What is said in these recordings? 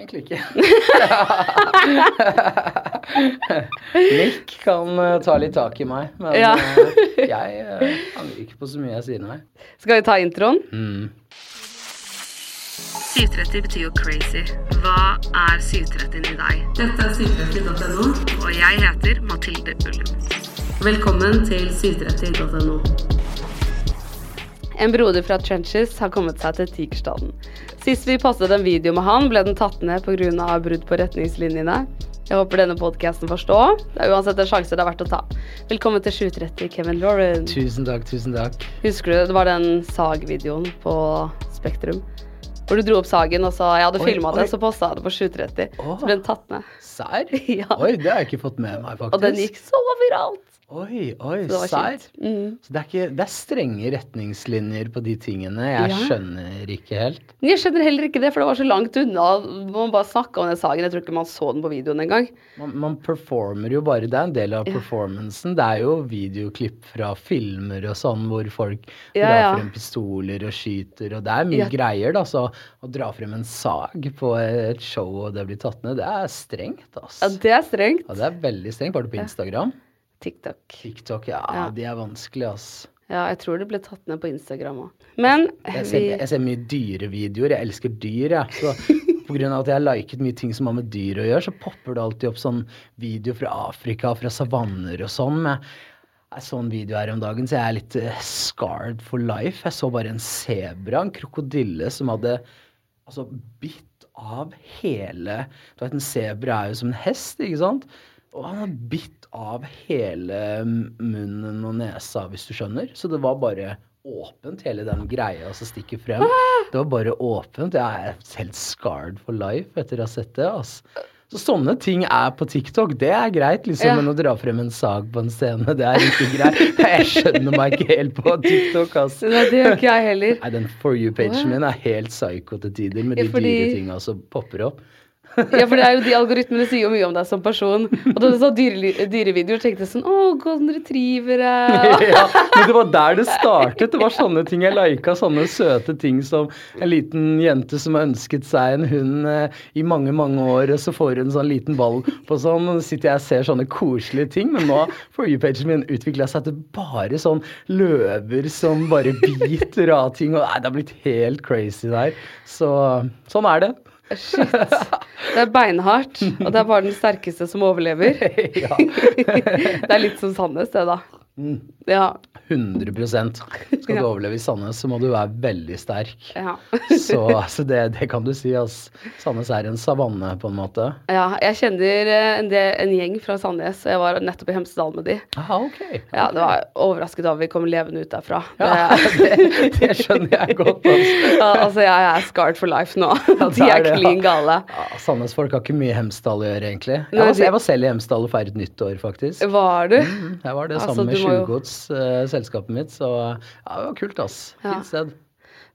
egentlig ikke. Nick kan eh, ta litt tak i meg, men Ja. eh, jeg eh, angrer ikke på så mye jeg sier, nei. Skal vi ta introen? 730 betyr jo crazy. Hva er 730 i deg? Dette er 730.no, og jeg heter Mathilde Ullum. Velkommen til 730.no. En broder fra Trenches har kommet seg til Tigerstaden. Sist vi postet en video med han, ble den tatt ned pga. brudd på retningslinjene. Jeg håper denne podkasten får stå. Det er uansett en sjanse det er verdt å ta. Velkommen til 730, Kevin Lauren. Tusen takk, tusen takk. Husker du, det var den sag-videoen på Spektrum? Hvor du dro opp sagen, og så Jeg hadde filma det, så posta jeg det på 730. Åh. Så ble den tatt ned. Serr? Ja. Oi, det har jeg ikke fått med meg, faktisk. Og den gikk så viralt. Oi, oi, serr? Mm. Så det er, ikke, det er strenge retningslinjer på de tingene. Jeg Ja. skjønner ikke helt. Jeg skjønner heller ikke det, for det var så langt unna. Man bare snakka om den sagen. Jeg tror ikke man så den på videoen engang. Man, man performer jo bare, det er en del av performancen. Det er jo videoklipp fra filmer og sånn hvor folk Ja, drar ja. frem pistoler og skyter, og det er mye Ja. greier, da. Så å dra frem en sag på et show og det blir tatt ned, det er strengt, altså. Ja, det er strengt. Ja, det er veldig strengt. Var det på Instagram? TikTok. TikTok, ja, Ja. de er vanskelig, ass. Ja, jeg tror det ble tatt ned på Instagram òg. Men Jeg ser, vi jeg ser mye dyrevideoer. Jeg elsker dyr, jeg. Så på grunn av at jeg har liket mye ting som har med dyr å gjøre, så popper det alltid opp sånn video fra Afrika, fra savanner og sånn. Jeg så en video her om dagen, så jeg er litt eh, scarred for life. Jeg så bare en sebra, en krokodille, som hadde altså bitt av hele Du vet, en sebra er jo som en hest, ikke sant? Og han har bitt av hele munnen og nesa, hvis du skjønner. Så det var bare åpent, hele den greia som stikker frem. Det var bare åpent. Jeg er helt scarred for life etter å ha sett det. Altså. Så sånne ting er på TikTok. Det er greit, liksom. Ja. Men å dra frem en sag på en scene, det er ikke greit. Jeg skjønner meg ikke helt på TikTok, altså. Nei, det gjør ikke jeg heller. Nei, den For you-pagen min er helt psycho til tider, med Ja, de fordi- dyre tinga som popper opp. Ja, for det er jo de algoritmene sier jo mye om deg som person. Og da du så dyre, dyrevideoer, tenkte jeg sånn Å, golden retrievere. ja, men det var der det startet. Det var sånne ting jeg lika. Sånne søte ting som en liten jente som har ønsket seg en hund eh, i mange, mange år, og så får hun sånn liten ball på sånn, og så sitter jeg og ser sånne koselige ting. Men nå For you-pagen min utvikla seg til bare sånn løver som bare biter av ting, og nei, det har blitt helt crazy der. Så sånn er det. Shit. Det er beinhardt, og det er bare den sterkeste som overlever. Ja. Det er litt som Sandnes, det, da. Ja. 100 Skal du overleve i Sandnes, så må du være veldig sterk. Ja. Så altså det, det kan du si. Altså. Sandnes er en savanne, på en måte. ja. Jeg kjenner eh, en, del, en gjeng fra Sandnes, og jeg var nettopp i Hemsedal med de. Aha, okay. Ja, det var overrasket da vi kom levende ut derfra. Ja, Det, det, skjønner jeg godt. Altså. ja, altså, jeg er scarred for life nå. De er er klin gale. Ja, Sandnes-folk har ikke mye Hemsedal å gjøre, egentlig. Jeg var, jeg var selv i Hemsedal og feiret nyttår, faktisk. Var du? Jeg var det Altså, sammen med må jo- Tjuvgods, eh, selskapet mitt, så ja, det var kult, ass. Ja. Fint sted.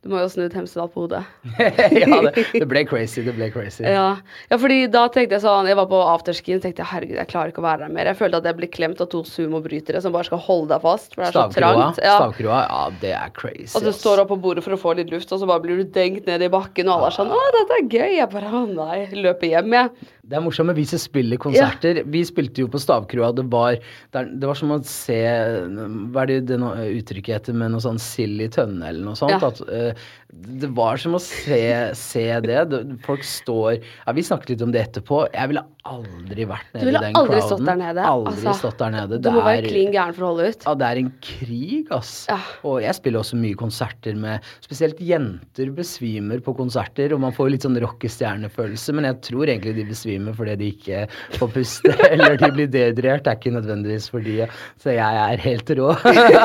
Du må jo snudd Hemsedal på hodet. ja, det, det ble crazy, det ble crazy. Ja. ja, fordi da tenkte jeg sånn Jeg var på afterskien tenkte jeg, herregud, jeg klarer ikke å være der mer. Jeg følte at jeg ble klemt av to sumobrytere som bare skal holde deg fast. For det er så trangt. Ja. stavkroa, ja, det er crazy. Og du ass. står opp på bordet for å få litt luft, og så bare blir du dengt ned i bakken, og alle er sånn 'Å, dette er gøy.' Jeg bare 'Å nei'. Løper hjem, jeg. Det er morsomt med vi som spiller konserter. Vi spilte jo på Stavkroa. Det var, det, var som å se Hva er det det uttrykket heter med noe sånn sild i tønne eller noe sånt? Ja. At, eh, det var som å se, se det. Folk står Ja, vi snakket litt om det etterpå. Jeg ville aldri vært nede i ville den aldri crowden. stått der nede, Aldri altså. stått der nede. Du må være klin gæren for å holde ut. ja, det er en krig, ass. Ja. Og jeg spiller også mye konserter med Spesielt jenter besvimer på konserter, og man får litt sånn rockestjernefølelse, men jeg tror egentlig de besvimer fordi de ikke får puste, eller de blir dehydrert. Det er ikke nødvendigvis fordi Så jeg er helt rå.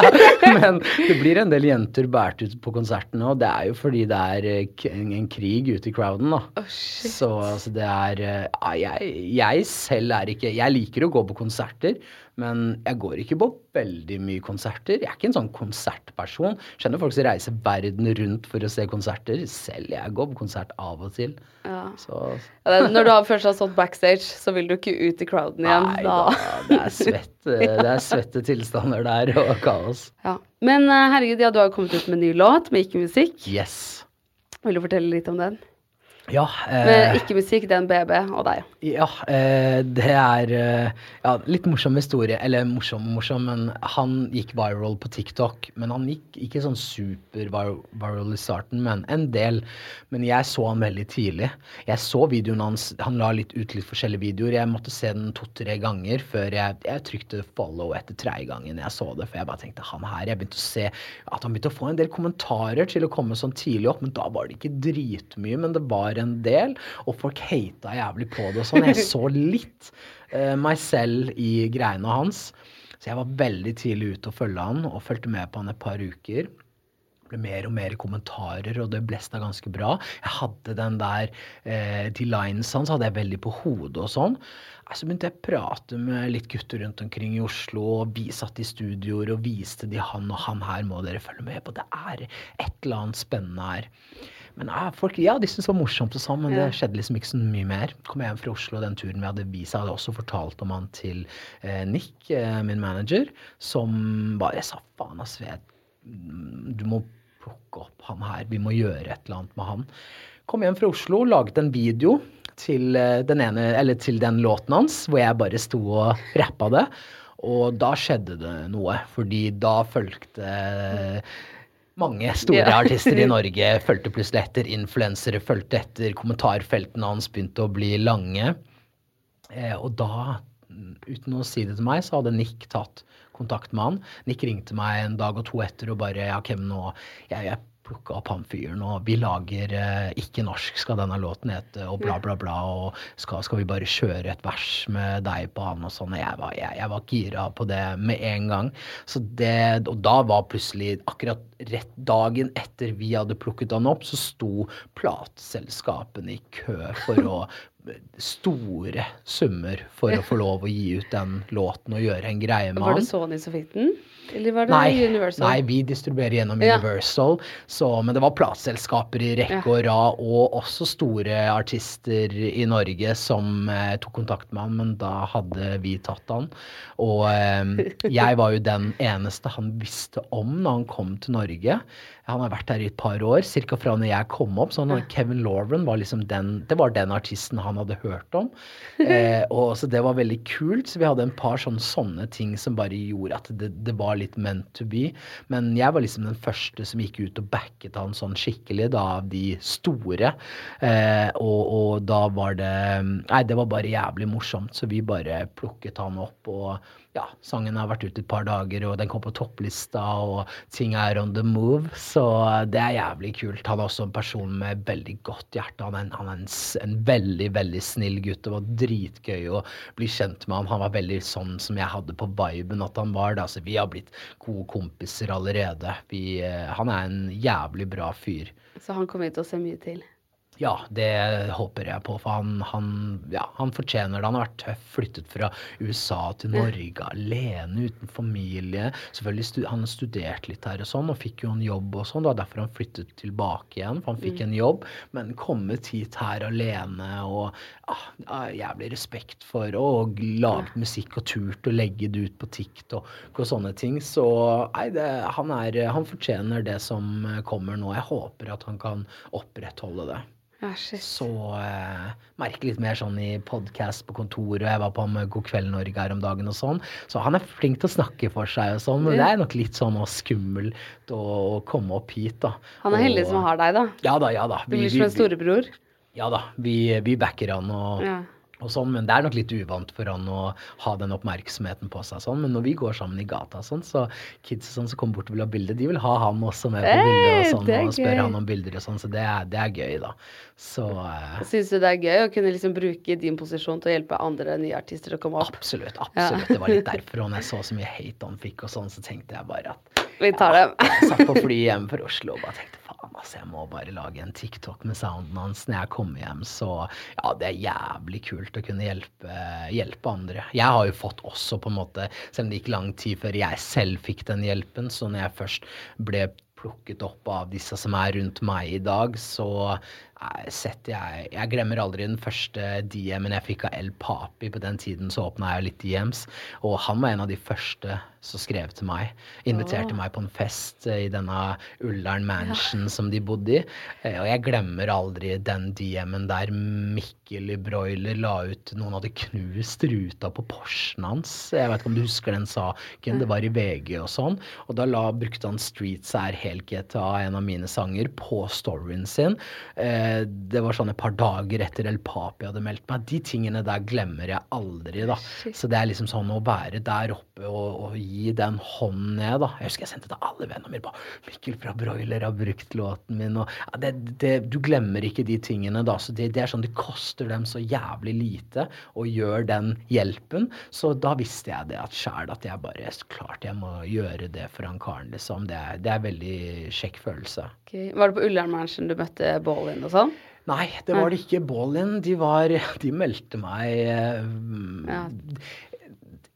men det blir en del jenter båret ut på konsertene, og det er jo fordi det er eh, en, krig ute i crowden, da. shit. Så altså, det er eh, jeg, jeg selv er ikke Jeg liker å gå på konserter, men jeg går ikke på veldig mye konserter. Jeg er ikke en sånn konsertperson. Skjønner folk som reiser verden rundt for å se konserter. Selv jeg går på konsert av og til. Ja. Så Ja, Når du først har stått backstage, så vil du ikke ut i crowden igjen. nei da. da, det er svett, eh, det er svette tilstander der og kaos. Ja. Men eh, herregud, ja, du har jo kommet ut med en ny låt med ikke-musikk. Yes. Vil du fortelle litt om den? Ja, Med eh, ikke-musikk, den BB og deg. Ja, eh, det er eh, ja, litt morsom historie. Eller morsom, morsom, men han gikk viral på TikTok. Men han gikk ikke sånn super-viral i starten, men en del. Men jeg så han veldig tidlig. Jeg så videoen hans. Han la litt ut litt forskjellige videoer. Jeg måtte se den to-tre ganger før jeg, jeg trykte follow etter tredje gangen jeg så det. For jeg bare tenkte han her Jeg begynte å se at han begynte å få en del kommentarer til å komme sånn tidlig opp, men da var det ikke dritmye, men det var en del. Og folk hata jævlig på det og sånn. Jeg så litt uh, meg selv i greiene hans. Så jeg var veldig tidlig ute og følge han, og fulgte med på han et par uker Det ble mer og mer kommentarer, og det blesta ganske bra. Jeg hadde den der eh, De lines hans hadde jeg veldig på hodet og sånn. Så begynte jeg å prate med litt gutter rundt omkring i Oslo, og vi satt i studioer og viste de han og han her må dere følge med på. Det er et eller annet spennende her. Men ja, folk, ja, de syntes det var morsomt og sånn, men Ja. det skjedde liksom ikke så mye mer. Kom jeg hjem fra Oslo den turen vi hadde vist, hadde også fortalt om han til eh, Nick, eh, min manager, som bare sa faen, ass, jeg du må plukke opp han her. Vi må gjøre et eller annet med han. Kom hjem fra Oslo, laget en video til eh, den, ene, eller til den låten hans, hvor jeg bare sto og rappa det. Og da skjedde det noe, fordi da fulgte mange store Ja. artister i Norge fulgte plutselig etter. Influensere fulgte etter. Kommentarfeltene hans begynte å bli lange. Eh, og da, uten å si det til meg, så hadde Nick tatt kontakt med han. Nick ringte meg en dag og to etter og bare Ja, Kevin, nå Jeg, jeg plukka opp han fyren, og vi lager eh, Ikke norsk skal denne låten hete, og bla, bla, bla, og skal, skal vi bare kjøre et vers med deg på han og sånn. Og Jeg var, jeg, jeg var gira på det med en gang. Så det, og da var plutselig akkurat rett dagen etter vi hadde plukket han opp, så sto plateselskapene i kø for å store summer for å få lov å gi ut den låten og gjøre en greie med han. Var det. Sony som fikk den? Eller var det Nei, Universal? nei, vi distribuerer gjennom Ja. Universal. Så, men det var plateselskaper i rekke og rad, og også store artister i Norge som eh, tok kontakt med han, men da hadde vi tatt han. Og eh, jeg var jo den eneste han visste om når han kom til Norge. Han har vært her i et par år, ca. fra når jeg kom opp. Så han, Kevin Lauren var liksom den, det var den artisten han hadde hørt om. Eh, og så Det var veldig kult. Så vi hadde en par sånne, sånne ting som bare gjorde at det, det var litt meant to be. Men jeg var liksom den første som gikk ut og backet han sånn skikkelig, da, av de store. Eh, og, og da var det Nei, det var bare jævlig morsomt, så vi bare plukket han opp. og ja, sangen har vært ute et par dager, og den kom på topplista, og ting er on the move. Så det er jævlig kult. Han er også en person med veldig godt hjerte. Han er en, han er en, en veldig, veldig snill gutt. Det var dritgøy å bli kjent med ham. Han var veldig sånn som jeg hadde på viben at han var. Da. Så vi har blitt gode kompiser allerede. Vi, eh, han er en jævlig bra fyr. Så han kommer vi til å se mye til. Ja, det håper jeg på, for han, han, ja, han fortjener det. Han har vært tøff, flyttet fra USA til Norge alene, uten familie. Selvfølgelig stu, Han studerte litt her og sånn, og fikk jo en jobb og sånn. Det var derfor han flyttet tilbake igjen, for han fikk en jobb. Men kommet hit her alene og ja, jævlig respekt for og laget musikk og turt å legge det ut på TikTok og sånne ting. Så nei, det, han, er, han fortjener det som kommer nå. Jeg håper at han kan opprettholde det. Shit. Så eh, merker litt mer sånn i podkast på kontoret. Jeg var på med God kveld Norge her om dagen og sånn. Så han er flink til å snakke for seg og sånn, men det er nok litt sånn og skummelt å, å komme opp hit, da. Han er heldig som har deg, da. Ja da, ja da. Du blir som en storebror. ja da. Vi, vi backer han og, Ja. Og sånn, men det er nok litt uvant for han å ha den oppmerksomheten på seg sånn. Men når vi går sammen i gata sånn, så kids sånn som kommer bort og vil ha bilde, de vil ha han også med på Hey, bildet og sånn, og spør han om bilder og sånn, så det er, det er gøy, da. Så uh, Syns du det er gøy å kunne liksom bruke din posisjon til å hjelpe andre nye artister å komme opp? Absolutt. absolutt. Det var litt derfor. Og når jeg så så mye hate han fikk, og sånn, så tenkte jeg bare at Vi tar dem. Jeg satt på flyet hjem fra Oslo og bare tenkte altså, jeg må bare lage en TikTok med sounden hans når jeg kommer hjem. Så ja, det er jævlig kult å kunne hjelpe, hjelpe andre. Jeg har jo fått også, på en måte, selv om det gikk lang tid før jeg selv fikk den hjelpen, så når jeg først ble plukket opp av disse som er rundt meg i dag, så setter jeg Jeg glemmer aldri den første DM-en jeg fikk av El Papi. På den tiden så åpna jeg jo litt DMs, og han var en av de første som skrev til meg. Inviterte meg på en fest eh, i denne Ullern Mansion som de bodde i. Eh, Og jeg glemmer aldri den DM-en der Mikkel i Broiler la ut Noen hadde knust ruta på Porschen hans. Jeg vet ikke om du husker den saken? Det var i VG og sånn. Og da la, brukte han Streets er helt GTA, en av mine sanger, på storyen sin. Eh, det var sånn et par dager etter El Papi hadde meldt meg. De tingene der glemmer jeg aldri, da. Så det er liksom sånn å være der oppe og, og gi den hånden ned, da. Jeg husker jeg sendte til alle vennene mine bare 'Mikkel fra Broiler har brukt låten min', og ja, det, det, Du glemmer ikke de tingene, da. Så det, det er sånn det koster dem så jævlig lite å gjøre den hjelpen. Så da visste jeg det at sjæl at jeg bare Klart jeg må gjøre det for han karen, liksom. Det er, det er veldig kjekk følelse. Okay. Var det på Ullern-matchen du møtte Baalin og sånn? Nei, det var det ikke. Baalin, de var De meldte meg eh, Ja.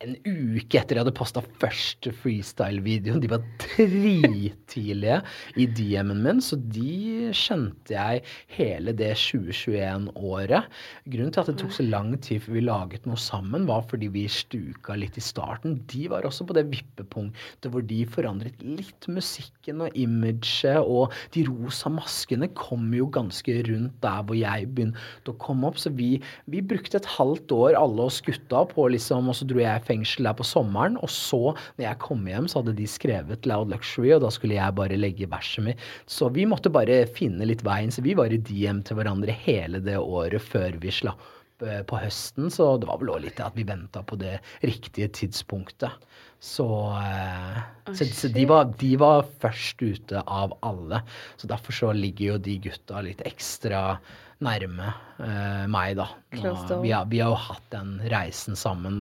En uke etter jeg hadde posta første freestyle-videoen. De var drittidlige i DM-en min, så de skjønte jeg hele det 2021-året. Grunnen til at det tok så lang tid før vi laget noe sammen, var fordi vi stuka litt i starten. De var også på det vippepunktet hvor de forandret litt musikken og imaget, og de rosa maskene kom jo ganske rundt der hvor jeg begynte å komme opp. Så vi, vi brukte et halvt år, alle oss gutta, på liksom, og så dro jeg fengsel der på sommeren. Og så, når jeg kom hjem, så hadde de skrevet Loud Luxury, og da skulle jeg bare legge verset mitt. Så vi måtte bare finne litt veien. Så vi var i DM til hverandre hele det året før vi slapp eh, på høsten, så det var vel òg litt at vi venta på det riktige tidspunktet. Så, eh, så, så de, var, de var først ute av alle. Så derfor så ligger jo de gutta litt ekstra nærme eh, meg, da. Og vi, har, vi har jo hatt den reisen sammen.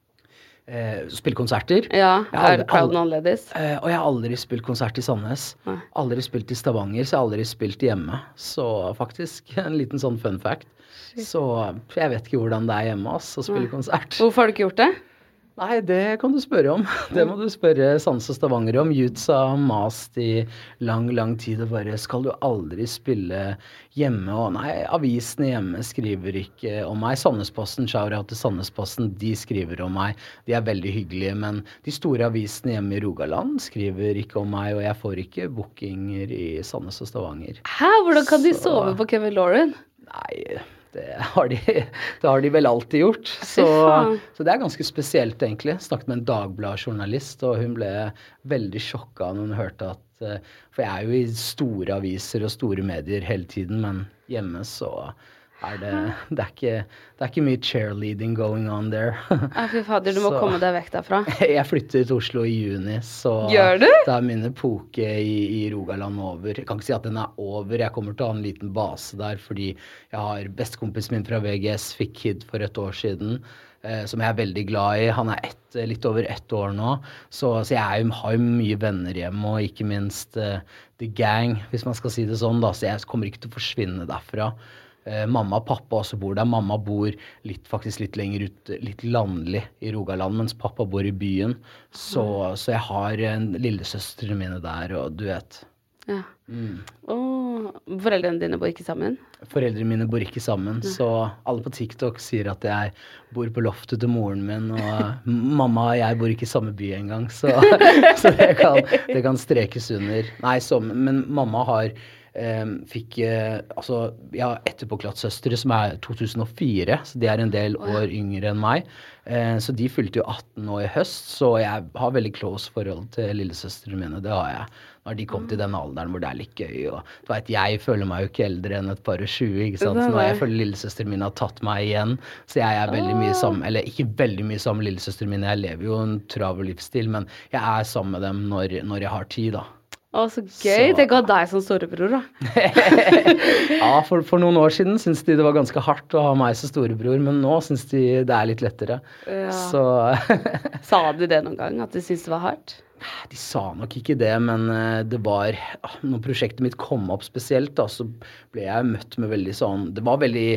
Eh, spille konserter. Ja, er crowden annerledes? Eh, og jeg har aldri spilt konsert i Sandnes. Nei. Aldri spilt i Stavanger, så jeg har aldri spilt hjemme. Så faktisk en liten sånn fun fact. Så jeg vet ikke hvordan det er hjemme ass, å spille Nei. konsert. Hvorfor har du ikke gjort det? Nei, det kan du spørre om. Det må du spørre og Stavanger om. Youths har mast i lang, lang tid og bare Skal du aldri spille hjemme? Og nei, avisene hjemme skriver ikke om meg. Sandnesposten, shout-out til Sandnesposten, de skriver om meg. De er veldig hyggelige, men de store avisene hjemme i Rogaland skriver ikke om meg, og jeg får ikke bookinger i Sandnes og Stavanger. Hæ, hvordan kan de Så- sove på Kevin Lauren? Nei, det har de, det har de vel alltid gjort. Så, så det er ganske spesielt, egentlig. Snakket med en Dagbladet-journalist, og hun ble veldig sjokka når hun hørte at eh, For jeg er jo i store aviser og store medier hele tiden, men hjemme så er det Det er ikke, det er ikke mye cheerleading going on there. Nei, fy fader, du må Så- komme deg vekk derfra. Jeg flytter til Oslo i juni, så Gjør du? da er min epoke i, i Rogaland over. Jeg kan ikke si at den er over, jeg kommer til å ha en liten base der fordi jeg har bestekompisen min fra VGS fikk Kid for et år siden. eh, som jeg er veldig glad i. Han er ett, litt over ett år nå, så, så jeg jo- har jo mye venner hjemme, og ikke minst eh, The Gang, hvis man skal si det sånn. da, Så jeg kommer ikke til å forsvinne derfra. Eh, mamma og pappa også bor der. Mamma bor litt, faktisk litt lenger ut, litt landlig i Rogaland, mens pappa bor i byen. Så, så jeg har en lillesøstrene mine der, og du vet. Ja. Mm. Og foreldrene dine bor ikke sammen? Foreldrene mine bor ikke sammen, så alle på TikTok sier at jeg bor på loftet til moren min, og mamma og jeg bor ikke i samme by engang, så, så det, kan, det kan strekes under. Nei, så, men mamma har fikk eh, Altså, jeg har etterpåklattsøstre som er 2004, så de er en del år yngre enn meg. Eh, så de fylte jo 18 nå i høst, så jeg har veldig close forhold til lillesøstrene mine. Det har jeg. Nå har de kommet i den alderen hvor det er litt gøy. Og du vet, jeg føler meg jo ikke eldre enn et par og tjue, ikke sant. Så nå jeg føler lillesøsteren min har tatt meg igjen. Så jeg er veldig mye sammen Eller ikke veldig mye sammen med lillesøsteren min, jeg lever jo en travel livsstil, men jeg er sammen med dem når, når jeg har tid, da. Å, så gøy. Tenk å ha deg som storebror, da. Ja, for, for noen år siden syntes de det var ganske hardt å ha meg som storebror, men nå syns de det er litt lettere. Ja. Så Sa de det noen gang, at de syntes det var hardt? De sa nok ikke det, men eh, det var ah, Når prosjektet mitt kom opp spesielt, da, så ble jeg møtt med veldig sånn Det var veldig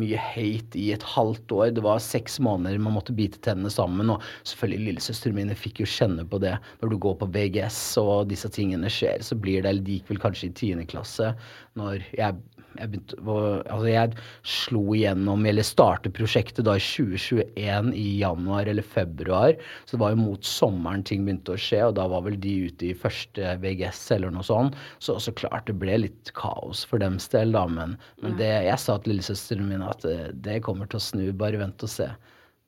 mye hate i et halvt år. Det var seks måneder man måtte bite tennene sammen. Og selvfølgelig lillesøstrene mine fikk jo kjenne på det. Når du går på VGS og disse tingene skjer, så blir det Eller de gikk vel kanskje i tiende klasse. Når jeg jeg, begynte, altså jeg slo igjennom, eller startet prosjektet da i 2021 i januar eller februar. Så det var jo mot sommeren ting begynte å skje, og da var vel de ute i første VGS eller noe sånt. Så, så klart det ble litt kaos for dems del, da. Men, men det, jeg sa til lillesøsteren min at det, det kommer til å snu, bare vent og se.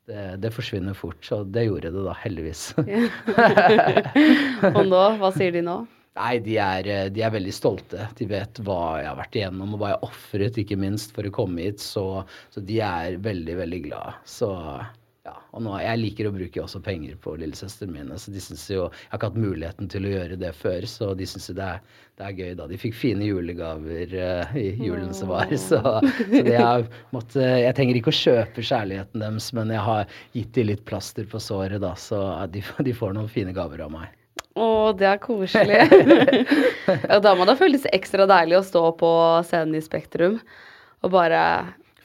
Det, det forsvinner fort, så det gjorde det da, heldigvis. Og nå, hva sier de nå? Nei, de er, eh, de er veldig stolte. De vet hva jeg har vært igjennom, og hva jeg ofret, ikke minst, for å komme hit. Så, så de er veldig, veldig glade. Så ja. Og nå, jeg liker å bruke også penger på lillesøstrene mine, så de synes jo Jeg har ikke hatt muligheten til å gjøre det før, så de syns jo det er, det er gøy, da. De fikk fine julegaver uh, i julen som var, så, så det har måtte Jeg trenger ikke å kjøpe kjærligheten deres, men jeg har gitt dem litt plaster på såret, da, så de, de får noen fine gaver av meg. Å, det er koselig. ja, da må det føles ekstra deilig å stå på scenen i Spektrum og bare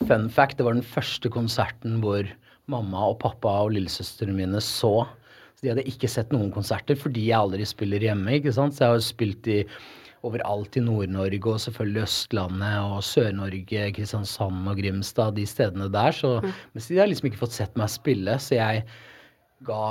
Fun fact, det var den første konserten hvor mamma og pappa og lillesøstrene mine så. Så de hadde ikke sett noen konserter fordi jeg aldri spiller hjemme. ikke sant? Så jeg har jo spilt i overalt i Nord-Norge og selvfølgelig Østlandet og Sør-Norge, Kristiansand og Grimstad, de stedene der. Så, Mens de har liksom ikke fått sett meg spille, så jeg ga,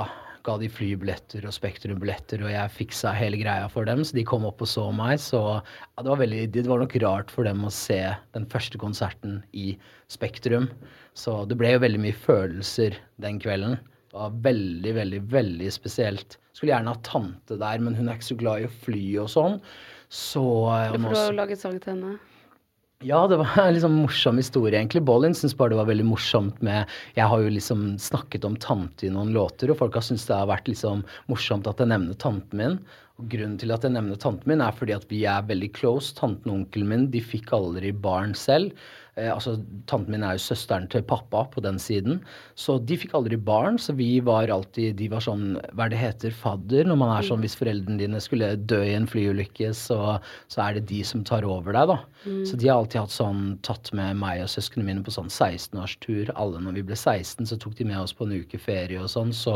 ga de flybilletter og Spektrum-billetter, og jeg fiksa hele greia for dem, så de kom opp og så meg. Så ja, det, var veldig, det var nok rart for dem å se den første konserten i Spektrum. Så det ble jo veldig mye følelser den kvelden. Det var veldig, veldig, veldig spesielt. Skulle gjerne ha tante der, men hun er ikke så glad i å fly og sånn. Så For du har jo laget sang til henne. Ja, det var en liksom morsom historie, egentlig. Bollin syns bare det var veldig morsomt med Jeg har jo liksom snakket om tante i noen låter, og folk har syntes det har vært liksom morsomt at jeg nevner tanten min. Og grunnen til at jeg nevner tanten min, er fordi at vi er veldig close. Tanten og onkelen min de fikk aldri barn selv. Eh, altså, Tanten min er jo søsteren til pappa på den siden. Så de fikk aldri barn, så vi var alltid De var sånn Hva er det heter? Fadder? Når man er sånn Hvis foreldrene dine skulle dø i en flyulykke, så, så er det de som tar over deg, da. Så de har alltid hatt sånn tatt med meg og søsknene mine på sånn 16-årstur. Alle når vi ble 16, så tok de med oss på en uke ferie og sånn. Så,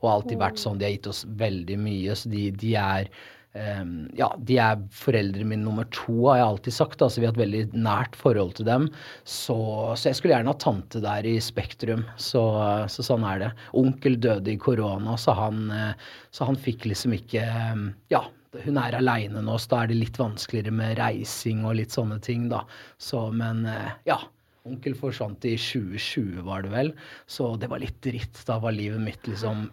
og alltid vært sånn. De har gitt oss veldig mye, så de, de er Ehm, ja, de er foreldrene mine nummer to, har jeg alltid sagt. Altså, vi har et veldig nært forhold til dem. Så, så jeg skulle gjerne ha tante der i Spektrum. Så, så sånn er det. Onkel døde i korona, så han, eh, så han fikk liksom ikke eh, Ja, hun er aleine nå, så da er det litt vanskeligere med reising og litt sånne ting, da. Så, men eh, ja. Onkel forsvant i 2020, var det vel. Så det var litt dritt. Da var livet mitt liksom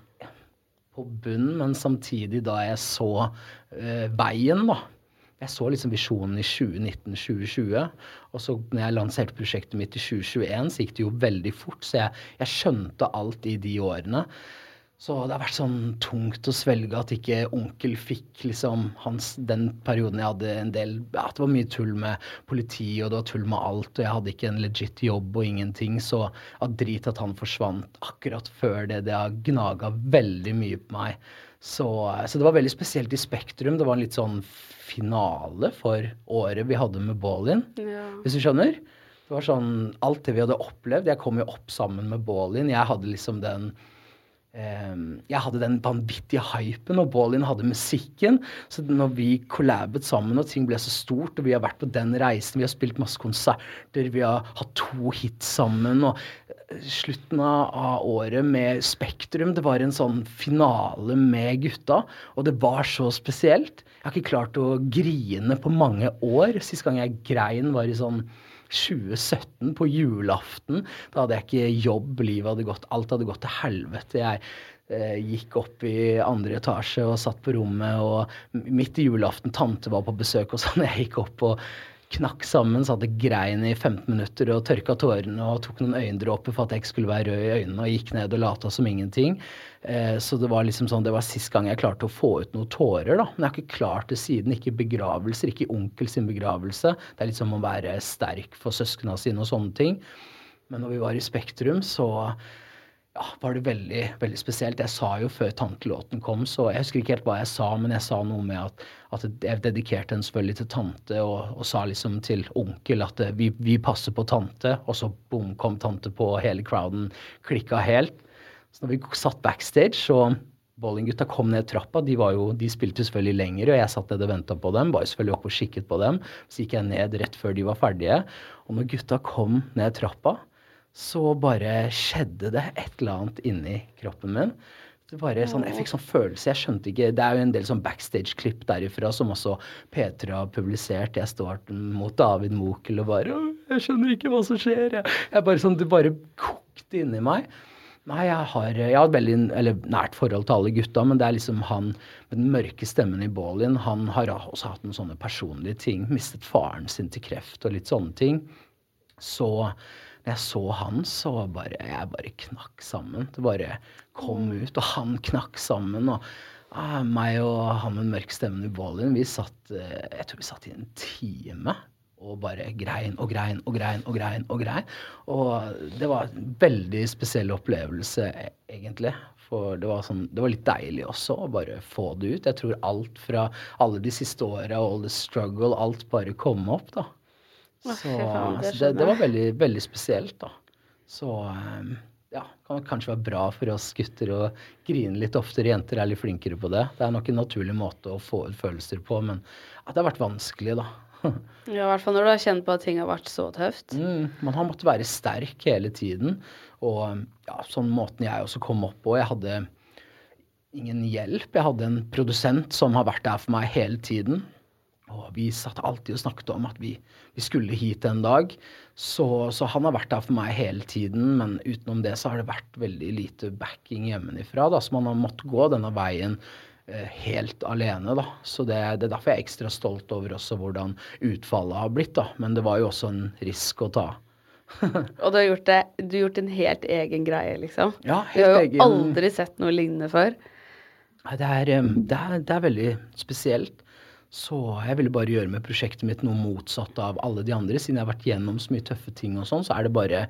på bunnen, men samtidig da jeg så eh, veien, da. Jeg så liksom visjonen i 2019-2020, og så når jeg lanserte prosjektet mitt i 2021, så gikk det jo veldig fort, så jeg, jeg skjønte alt i de årene. Så det har vært sånn tungt å svelge at ikke onkel fikk liksom hans, den perioden jeg hadde en del ja, Det var mye tull med politi, og det var tull med alt, og jeg hadde ikke en legit jobb og ingenting. Så ja, drit at han forsvant akkurat før det. Det har gnaga veldig mye på meg. Så, så det var veldig spesielt i Spektrum. Det var en litt sånn finale for året vi hadde med Ballin, Ja. hvis du skjønner. Det var sånn alt det vi hadde opplevd. Jeg kom jo opp sammen med Ballin. Jeg hadde liksom den Ehm, jeg hadde den vanvittige hypen, og Ballin hadde musikken. Så når vi collabet sammen, og ting ble så stort, og vi har vært på den reisen, vi har spilt masse konserter, vi har hatt to hits sammen, og eh, slutten av, året med Spektrum, det var en sånn finale med gutta, og det var så spesielt. Jeg har ikke klart å grine på mange år. Sist gang jeg grein var i sånn 2017, på julaften. Da hadde jeg ikke jobb, livet hadde gått Alt hadde gått til helvete. Jeg eh, gikk opp i andre etasje og satt på rommet, og midt i julaften, tante var på besøk og sånn, jeg gikk opp og knakk sammen, satte og grein i 15 minutter og tørka tårene og tok noen øyendråper for at jeg ikke skulle være rød i øynene, og gikk ned og lata som ingenting. Eh, så det var liksom sånn, det var sist gang jeg klarte å få ut noen tårer, da. Men jeg har ikke klart det siden. Ikke i begravelser, ikke i onkel sin begravelse. Det er litt som å være sterk for søsknene sine og sånne ting. Men når vi var i Spektrum, så ja, var det veldig, veldig spesielt. Jeg sa jo før tantelåten kom, så jeg husker ikke helt hva jeg sa, men jeg sa noe med at, at jeg dedikerte den selvfølgelig til tante, og, og sa liksom til onkel at eh, vi, vi passer på tante, og så bom, kom tante på, og hele crowden klikka helt. Så når vi satt backstage, så Bowlinggutta kom ned trappa. De, jo, de spilte selvfølgelig lenger, og jeg satt ned og venta på dem. Var jo selvfølgelig oppe og kikket på dem. Så gikk jeg ned rett før de var ferdige. Og når gutta kom ned trappa, så bare skjedde det et eller annet inni kroppen min. Det bare sånn, Jeg fikk sånn følelse Jeg skjønte ikke Det er jo en del sånn backstage-klipp derifra som også P3 har publisert. Jeg står mot David Mokel og bare Jeg skjønner ikke hva som skjer. Jeg, jeg bare sånn, Det bare kokte inni meg. Nei, jeg har, jeg har et veldig eller, nært forhold til alle gutta, men det er liksom han med den mørke stemmen i Ballin. Han har også hatt noen sånne personlige ting. Mistet faren sin til kreft og litt sånne ting. Så når jeg så han, så bare Jeg bare knakk sammen. Det bare kom ut, og han knakk sammen. og ah, meg og han med den mørke stemmen i Ballin, vi satt eh, Jeg tror vi satt i en time og bare grein og grein og grein og grein. Og grein. Og det var en veldig spesiell opplevelse, e- egentlig. For det var, sånn, det var litt deilig også å bare få det ut. Jeg tror alt fra alle de siste åra, all the struggle, alt bare kom opp, da. Så, faen, det så det, det var veldig, veldig spesielt, da. Så um, ja, kan kanskje være bra for oss gutter å grine litt oftere. Jenter er litt flinkere på det. Det er nok en naturlig måte å få ut følelser på, men det har vært vanskelig, da. Ja, I hvert fall når du har kjent på at ting har vært så tøft. Mm, man har måttet være sterk hele tiden. Og ja, sånn måten jeg også kom opp på Jeg hadde ingen hjelp. Jeg hadde en produsent som har vært der for meg hele tiden. Og vi satt alltid og snakket om at vi, vi skulle hit en dag. Så, så, han har vært der for meg hele tiden, men utenom det så har det vært veldig lite backing hjemmefra. Da, så man har måttet gå denne veien eh, helt alene, da. Så det, det, er derfor jeg er ekstra stolt over også hvordan utfallet har blitt, da. Men det var jo også en risk å ta. og du har gjort det Du har gjort en helt egen greie, liksom? Ja, helt egen. Du har jo egen... aldri sett noe lignende før. Det er, det, er, det er veldig spesielt. Så jeg ville bare gjøre med prosjektet mitt noe motsatt av alle de andre. Siden jeg har vært gjennom så mye tøffe ting og sånn, så er det bare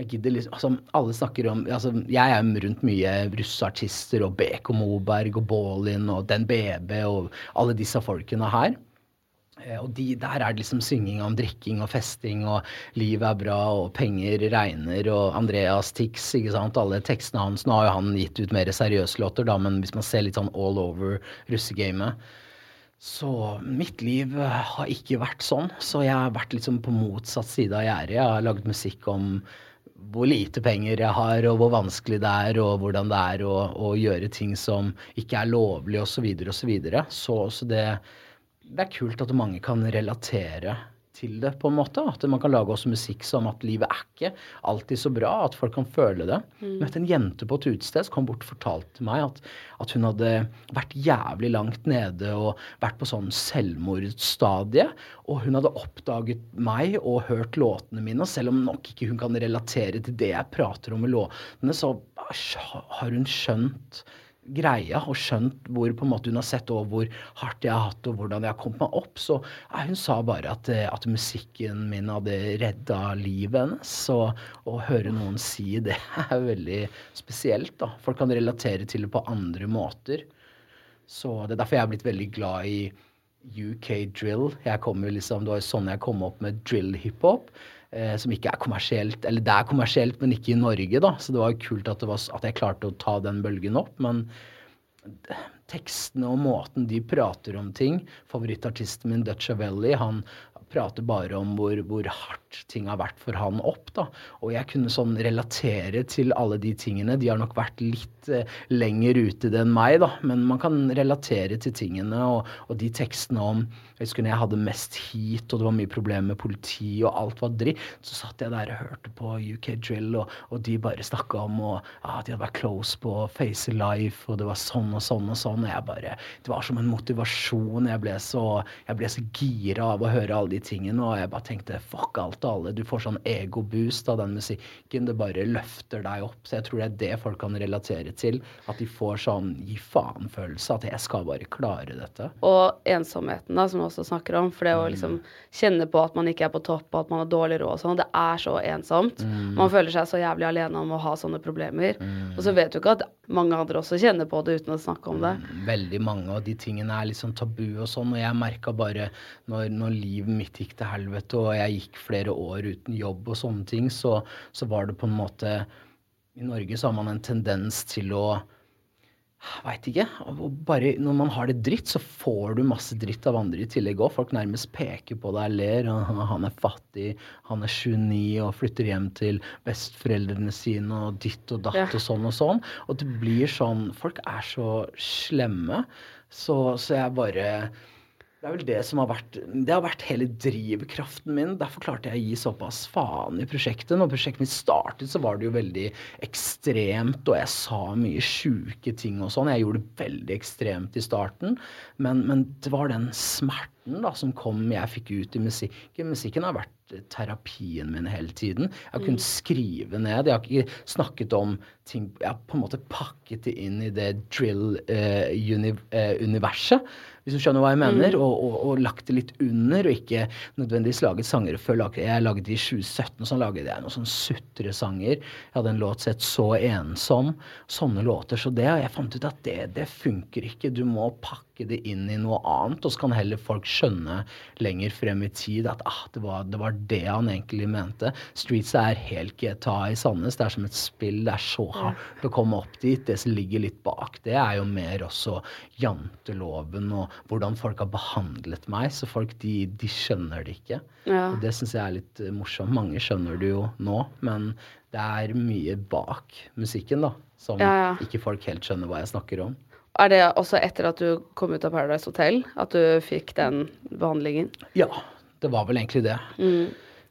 jeg gidder liksom, altså Alle snakker om altså Jeg er rundt mye russeartister og Beko Moberg og Baalin og Den BB og alle disse folkene her. Eh, og de, der er det liksom synging om drikking og festing og livet er bra og penger regner og Andreas Tix, ikke sant. Alle tekstene hans. Nå har jo han gitt ut mer seriøse låter, da, men hvis man ser litt sånn all over russegamet så mitt liv har ikke vært sånn. Så jeg har vært liksom på motsatt side av gjerdet. Jeg har lagd musikk om hvor lite penger jeg har, og hvor vanskelig det er, og hvordan det er å, å gjøre ting som ikke er lovlig, osv., osv. Så, videre, og så, så, så det det er kult at mange kan relatere til det, på en måte. At man kan lage også musikk som at livet er ikke alltid så bra. At folk kan føle det. Mm. Jeg møtte en jente på et utested som kom bort og fortalte meg at, at, hun hadde vært jævlig langt nede og vært på sånn selvmordsstadie. Og hun hadde oppdaget meg og hørt låtene mine. Og selv om nok ikke hun kan relatere til det jeg prater om i låtene, så har hun skjønt greia og skjønt hvor på en måte hun har sett og hvor hardt jeg har hatt og hvordan jeg har kommet meg opp, så ja, hun sa bare at, eh, at, musikken min hadde redda livet hennes. Så å høre noen si det er veldig spesielt. da. Folk kan relatere til det på andre måter. Så Det er derfor jeg har blitt veldig glad i UK drill. Jeg kom jo liksom, Det var jo sånn jeg kom opp med drill-hiphop eh, som ikke er kommersielt Eller det er kommersielt, men ikke i Norge, da. Så det var jo kult at, var, at jeg klarte å ta den bølgen opp. Men tekstene og måten de prater om ting Favorittartisten min, Dutch Avelli, han prater bare om hvor, hvor, hardt ting har vært for han opp. da. Og jeg kunne sånn relatere til alle de tingene. De har nok vært litt eh, lenger ute enn meg, da. Men man kan relatere til tingene og, og de tekstene om Jeg husker når jeg hadde mest heat, og det var mye problemer med politi, og alt var dritt, så satt jeg der og hørte på UK Drill, og, og de bare snakka om og, ah, de hadde vært close på Face Life, og det var sånn og sånn og sånn. Og jeg bare Det var som en motivasjon. Jeg ble så, jeg ble så gira av å høre alle de tingene. Og jeg bare tenkte fuck alt og alle. Du får sånn ego-boost av den musikken. Det bare løfter deg opp. Så jeg tror det er det folk kan relatere til. At de får sånn gi faen-følelse. At jeg skal bare klare dette. Og ensomheten, da, som vi også snakker om. For det å mm. liksom kjenne på at man ikke er på topp, og at man har dårlig råd og sånn. Det er så ensomt. Mm. Man føler seg så jævlig alene om å ha sånne problemer. Mm. Og så vet du ikke at mange andre også kjenner på det uten å snakke om det. Mm, veldig mange, av de tingene er sånn tabu og sånn. Og jeg merka bare når, når livet mitt gikk til helvete, og jeg gikk flere år uten jobb og sånne ting, så, så var det på en måte I Norge så har man en tendens til å Veit ikke. Bare når man har det dritt, så får du masse dritt av andre i tillegg òg. Folk nærmest peker på deg, ler. Og han er fattig, han er 29 og flytter hjem til besteforeldrene sine og ditt og datt ja. og sånn og sånn. Og det blir sånn Folk er så slemme. Så, så jeg bare det er vel det som har vært Det har vært hele drivkraften min. Derfor klarte jeg å gi såpass faen i prosjektet. Når prosjektet mitt startet, så var det jo veldig ekstremt, og jeg sa mye sjuke ting og sånn. Jeg gjorde det veldig ekstremt i starten, men, men det var den smerten da som kom jeg fikk ut i musikken. Musikken har vært terapien min hele tiden. Jeg har kunnet mm. skrive ned. Jeg har ikke snakket om ting Jeg har på en måte pakket det inn i det drill-universet. Uh, uh, hvis du skjønner hva jeg mener. Mm. Og, og, og, lagt det litt under, og ikke nødvendigvis laget sanger før. Jeg lagde i 2017, så laget jeg noen sånn sutresanger. Jeg hadde en låt sett 'Så ensom'. Sånne låter. Så det, og jeg fant ut at det, det funker ikke. Du må pakke det inn i noe annet, og så kan heller folk skjønne lenger frem i tid at ah, det, var, det var det han egentlig mente. Streets er helt GTA i Sandnes. Det er som et spill. Det er så hardt å komme opp dit. Det som ligger litt bak det, er jo mer også janteloven og hvordan folk har behandlet meg. Så folk, de, de skjønner det ikke. Ja. Og det syns jeg er litt eh, morsomt. Mange skjønner det jo nå, men det er mye bak musikken, da. Som Ja, ja. ikke folk helt skjønner hva jeg snakker om. Er det også etter at du kom ut av Paradise Hotel at du fikk den behandlingen? Ja, det var vel egentlig det. Mm.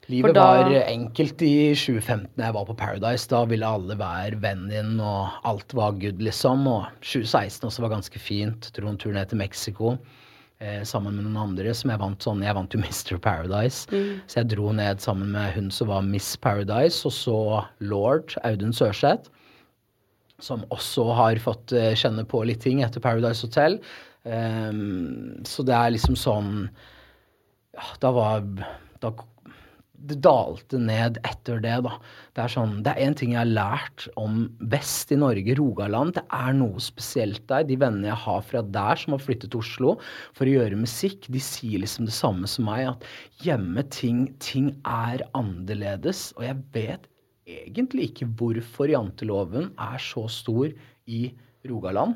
Livet da- var enkelt i 2015 da jeg var på Paradise. Da ville alle være vennen din, og alt var good, liksom. Og 2016 også var ganske fint. Dro en tur ned til Mexico eh, sammen med noen andre som jeg vant sånn Jeg vant jo Mr. Paradise. Mm. Så jeg dro ned sammen med hun som var Miss Paradise, og så Lord Audun Sørseth. Som også har fått eh, kjenne på litt ting etter Paradise Hotel. Um, så det er liksom sånn ja, da var da, Det dalte ned etter det, da. Det er sånn, det er én ting jeg har lært om vest i Norge, Rogaland. Det er noe spesielt der. De vennene jeg har fra der som har flyttet til Oslo for å gjøre musikk, de sier liksom det samme som meg, at hjemme ting, ting er annerledes. Og jeg vet egentlig ikke hvorfor janteloven er så stor i Rogaland.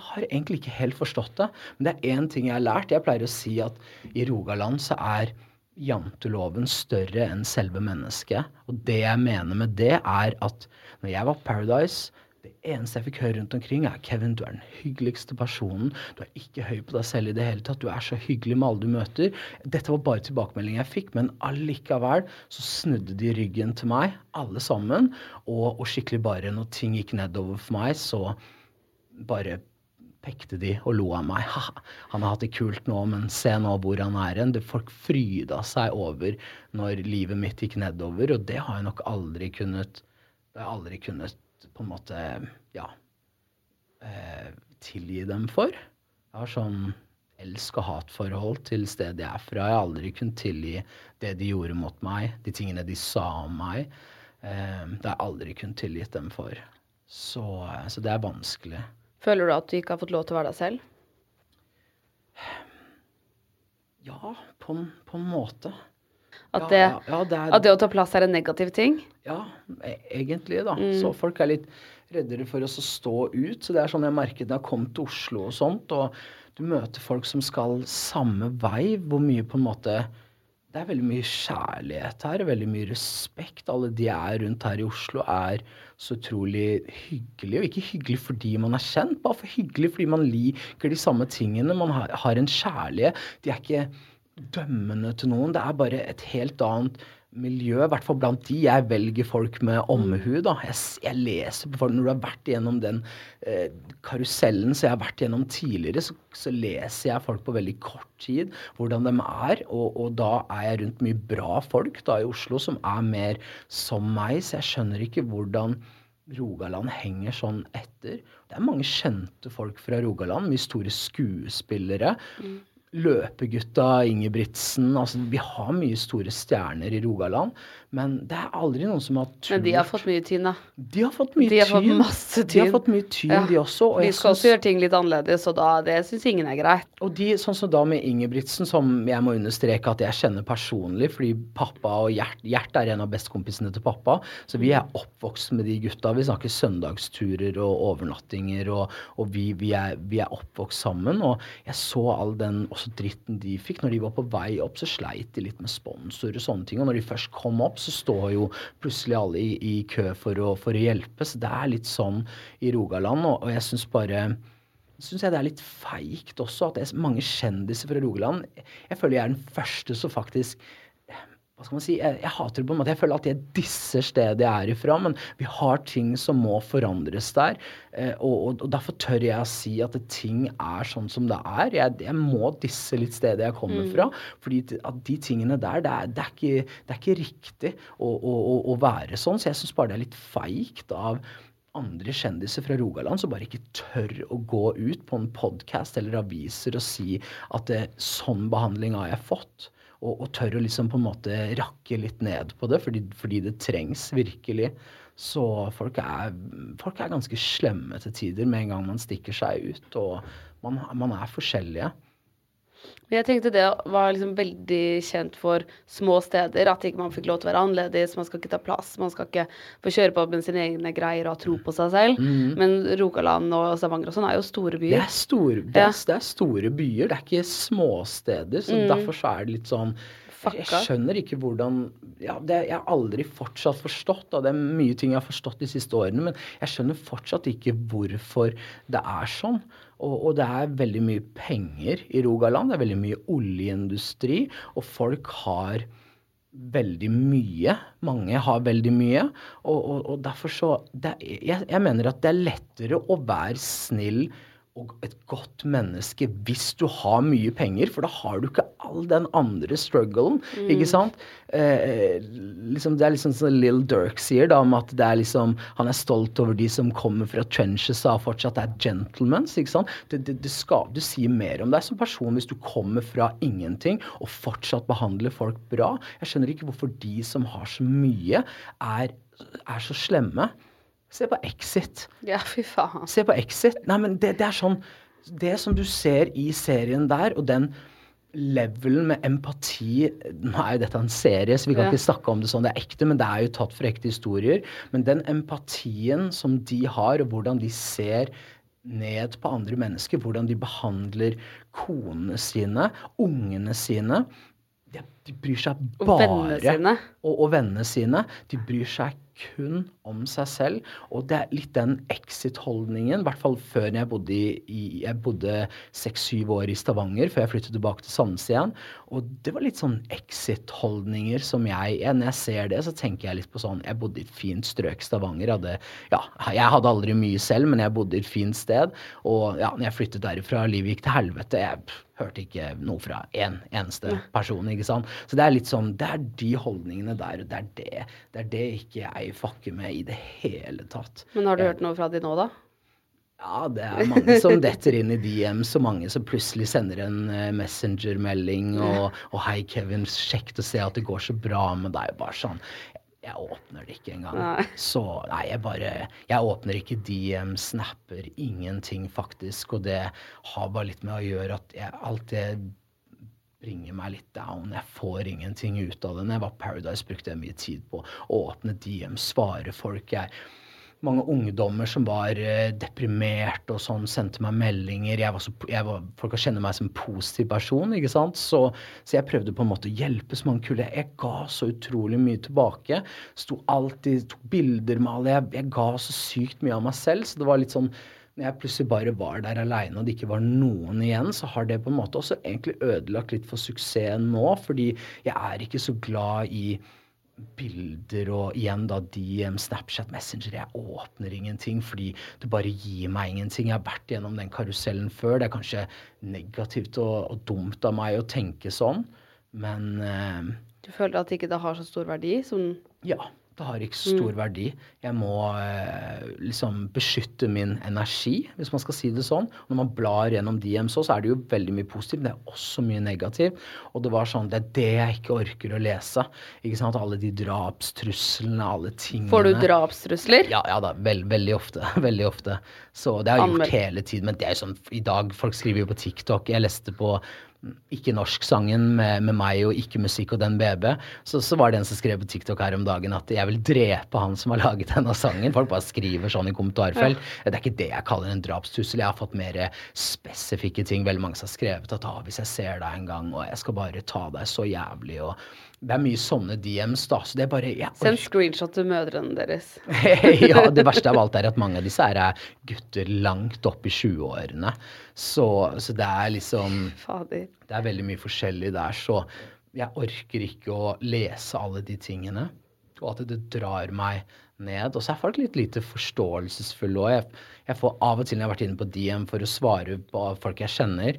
Har egentlig ikke helt forstått det. Men det er én ting jeg har lært. Jeg pleier å si at i Rogaland så er janteloven større enn selve mennesket. Og det jeg mener med det, er at når jeg var Paradise det eneste jeg fikk høre rundt omkring, er Kevin, du er den hyggeligste personen. Du er ikke høy på deg selv i det hele tatt. Du er så hyggelig med alle du møter. Dette var bare tilbakemeldingen jeg fikk, men allikevel så snudde de ryggen til meg, alle sammen. Og, og skikkelig bare når ting gikk nedover for meg, så bare pekte de og lo av meg. Ha, han har hatt det kult nå, men se nå hvor han er hen. Folk fryda seg over når livet mitt gikk nedover, og det har jeg nok aldri kunnet Det har jeg aldri kunnet på en måte ja eh, tilgi dem for. Jeg har sånn elsk- og hatforhold til stedet jeg er fra. Jeg har aldri kunnet tilgi det de gjorde mot meg, de tingene de sa om meg. Eh, det har jeg aldri kunnet tilgitt dem for. Så, eh, så det er vanskelig. Føler du at du ikke har fått lov til å være deg selv? Ja, på en, på en måte. At, det, ja, ja, det er- at det å ta plass er en negativ ting? Ja, e- egentlig, da. Mm. Så folk er litt reddere for oss å stå ut. Så det er sånn jeg merket da jeg kom til Oslo og sånt, og du møter folk som skal samme vei, hvor mye på en måte Det er veldig mye kjærlighet her, veldig mye respekt. Alle de jeg er rundt her i Oslo, er så utrolig hyggelige. Og ikke hyggelig fordi man er kjent, bare for hyggelig fordi man liker de samme tingene. Man har, har en kjærlighet. De er ikke dømmende til noen. Det er bare et helt annet miljø, i hvert fall blant de. Jeg velger folk med omhu, da. Jeg, jeg leser på folk Når du har vært gjennom den eh, karusellen som jeg har vært gjennom tidligere, så, så leser jeg folk på veldig kort tid, hvordan de er. Og, og da er jeg rundt mye bra folk da i Oslo som er mer som meg, så jeg skjønner ikke hvordan Rogaland henger sånn etter. Det er mange kjente folk fra Rogaland, mye store skuespillere. Løpegutta, Ingebrigtsen altså Vi har mye store stjerner i Rogaland, men det er aldri noen som har turt Men de har fått mye tyn, da. De har fått mye De har fått tyn. De har fått mye tyn, Ja. de også. Og De skal skal også gjøre ting litt annerledes, og da, det syns ingen er greit. og de, sånn som da med Ingebrigtsen, som jeg må understreke at jeg kjenner personlig, fordi pappa og Gjert, Gjert er en av bestekompisene til pappa, så vi er oppvokst med de gutta. Vi snakker søndagsturer og overnattinger, og, og vi, vi, er, vi er oppvokst sammen. Og jeg så all den også dritten de fikk. Når de var på vei opp, så sleit de litt med sponsorer og sånne ting. Og når de først kom opp, så står jo plutselig alle i, i kø for å, for å hjelpe. Så det er litt sånn i Rogaland, og, og jeg syns bare syns jeg det er litt feigt også at det er mange kjendiser fra Rogaland Jeg føler jeg er den første som faktisk hva skal man si, jeg, jeg hater det på en måte. Jeg føler at jeg disser stedet jeg er ifra, men vi har ting som må forandres der. Eh, og, og, og derfor tør jeg å si at ting er sånn som det er. Jeg, jeg må disse litt stedet jeg kommer Mm. fra. fordi at de tingene der, det er, det er, ikke, det er ikke riktig å, å, å, å være sånn. Så jeg syns bare det er litt feigt av andre kjendiser fra Rogaland som bare ikke tør å gå ut på en podkast eller aviser og si at det, sånn behandling har jeg fått. Og, og tør å liksom på en måte rakke litt ned på det, fordi, fordi det trengs virkelig. Så folk er, folk er ganske slemme til tider med en gang man stikker seg ut. Og man, man er forskjellige. Men jeg tenkte det var liksom veldig kjent for små steder. At ikke man fikk lov til å være annerledes, man skal ikke ta plass. Man skal ikke få kjøre på med sine egne greier og ha tro på seg selv. Mhm. Men Rogaland og Stavanger og sånn er jo store Det byer. er, store, det, Ja. er, det er store byer, det er ikke småsteder. Så Mm. derfor så er det litt sånn Jeg skjønner ikke hvordan ja, det, Jeg har aldri fortsatt forstått, og det er mye ting jeg har forstått de siste årene, men jeg skjønner fortsatt ikke hvorfor det er sånn. Og, og det er veldig mye penger i Rogaland. Det er veldig mye oljeindustri, og folk har veldig mye. Mange har veldig mye. Og, og, og derfor så det, jeg, jeg mener at det er lettere å være snill og et godt menneske hvis du har mye penger, for da har du ikke all den andre strugglen, ikke sant? Eh, liksom, det er liksom som Lill Dirk sier, da, om at det er liksom Han er stolt over de som kommer fra trenches og fortsatt er gentlemans, ikke sant? Det, det, det skal, du sier mer om deg som person hvis du kommer fra ingenting og fortsatt behandler folk bra. Jeg skjønner ikke hvorfor de som har så mye, er, er så slemme. Se på Exit. Ja, fy faen. Se på Exit. Nei, men det, det er sånn Det som du ser i serien der, og den levelen med empati Nå er jo dette en serie, så vi kan Ja. ikke snakke om det sånn det er ekte, men det er jo tatt fra ekte historier. Men den empatien som de har, og hvordan de ser ned på andre mennesker, hvordan de behandler konene sine, ungene sine de, de bryr seg bare Og vennene sine. og, og vennene sine. De bryr seg kun om seg selv. Og det er litt den exit-holdningen, i hvert fall før jeg bodde i, i Jeg bodde seks-syv år i Stavanger før jeg flyttet tilbake til Sandnes igjen. Og det var litt sånn exit-holdninger som jeg ja, Når jeg ser det, så tenker jeg litt på sånn Jeg bodde i et fint strøk Stavanger. Hadde, ja, jeg hadde aldri mye selv, men jeg bodde i et fint sted. Og ja, når jeg flyttet derifra, livet gikk til helvete. Jeg hørte ikke noe fra én en, eneste person. ikke sant? Så det er litt sånn, det er de holdningene der, og det er det, det er det ikke jeg fucker med i det hele tatt. Men har du hørt noe fra de nå, da? Ja, det er mange som detter inn i DMs, og mange som plutselig sender en messengermelding, messenger-melding og, og 'Hei, Kevin, kjekt å se at det går så bra med deg'. Bare sånn. Jeg åpner det ikke engang. Nei. Så nei, jeg bare Jeg åpner ikke DM, snapper, ingenting, faktisk. Og det har bare litt med å gjøre at jeg alltid bringer meg litt down. Jeg får ingenting ut av det. Når jeg var Paradise, brukte jeg mye tid på å åpne DM, svare folk. Jeg, mange ungdommer som var eh, deprimert og sånn, sendte meg meldinger. Jeg var så, jeg var, folk kjenner meg som en positiv person, ikke sant. Så, så jeg prøvde på en måte å hjelpe så mange kule. Jeg ga så utrolig mye tilbake. Sto alltid, tok bilder med alle. Jeg, jeg ga så sykt mye av meg selv. Så det var litt sånn når jeg plutselig bare var der aleine og det ikke var noen igjen, så har det på en måte også egentlig ødelagt litt for suksessen nå. Fordi jeg er ikke så glad i bilder og igjen da DM, Snapchat, Messenger. Jeg åpner ingenting fordi det bare gir meg ingenting. Jeg har vært gjennom den karusellen før. Det er kanskje negativt og, og dumt av meg å tenke sånn, men eh, Du føler at ikke det har så stor verdi? Som ja. Det har ikke så stor verdi. Jeg må eh, liksom beskytte min energi, hvis man skal si det sånn. Når man blar gjennom DMs så er det jo veldig mye positivt, men det er også mye negativt. Og det var sånn, det er det jeg ikke orker å lese. Ikke sant? Alle de drapstruslene, alle tingene. Får du drapstrusler? Ja, ja da, veld, veldig ofte. Veldig ofte. Så det har jeg Anmeld. gjort hele tiden. Men det er jo sånn, i dag, folk skriver jo på TikTok. Jeg leste på mm, ikke norsk-sangen med, med meg og ikke musikk og den BB. Så, så var det en som skrev på TikTok her om dagen at jeg vil drepe han som har laget denne sangen. Folk bare skriver sånn i kommentarfelt. Det er ikke det jeg kaller en drapstussel. Jeg har fått mer spesifikke ting. Veldig mange som har skrevet at ah, hvis jeg ser deg en gang, og jeg skal bare ta deg så jævlig, og det er mye sånne DMs, da. Så det er bare ja, Send screenshot til mødrene deres. ja, det verste av alt er at mange av disse er gutter langt opp i 20-årene. Så, så det er liksom Fader. Det er veldig mye forskjellig der, så jeg orker ikke å lese alle de tingene. Og at det drar meg ned. Og så er folk litt lite forståelsesfulle òg. Jeg, jeg får av og til når jeg har vært inne på DM for å svare på folk jeg kjenner,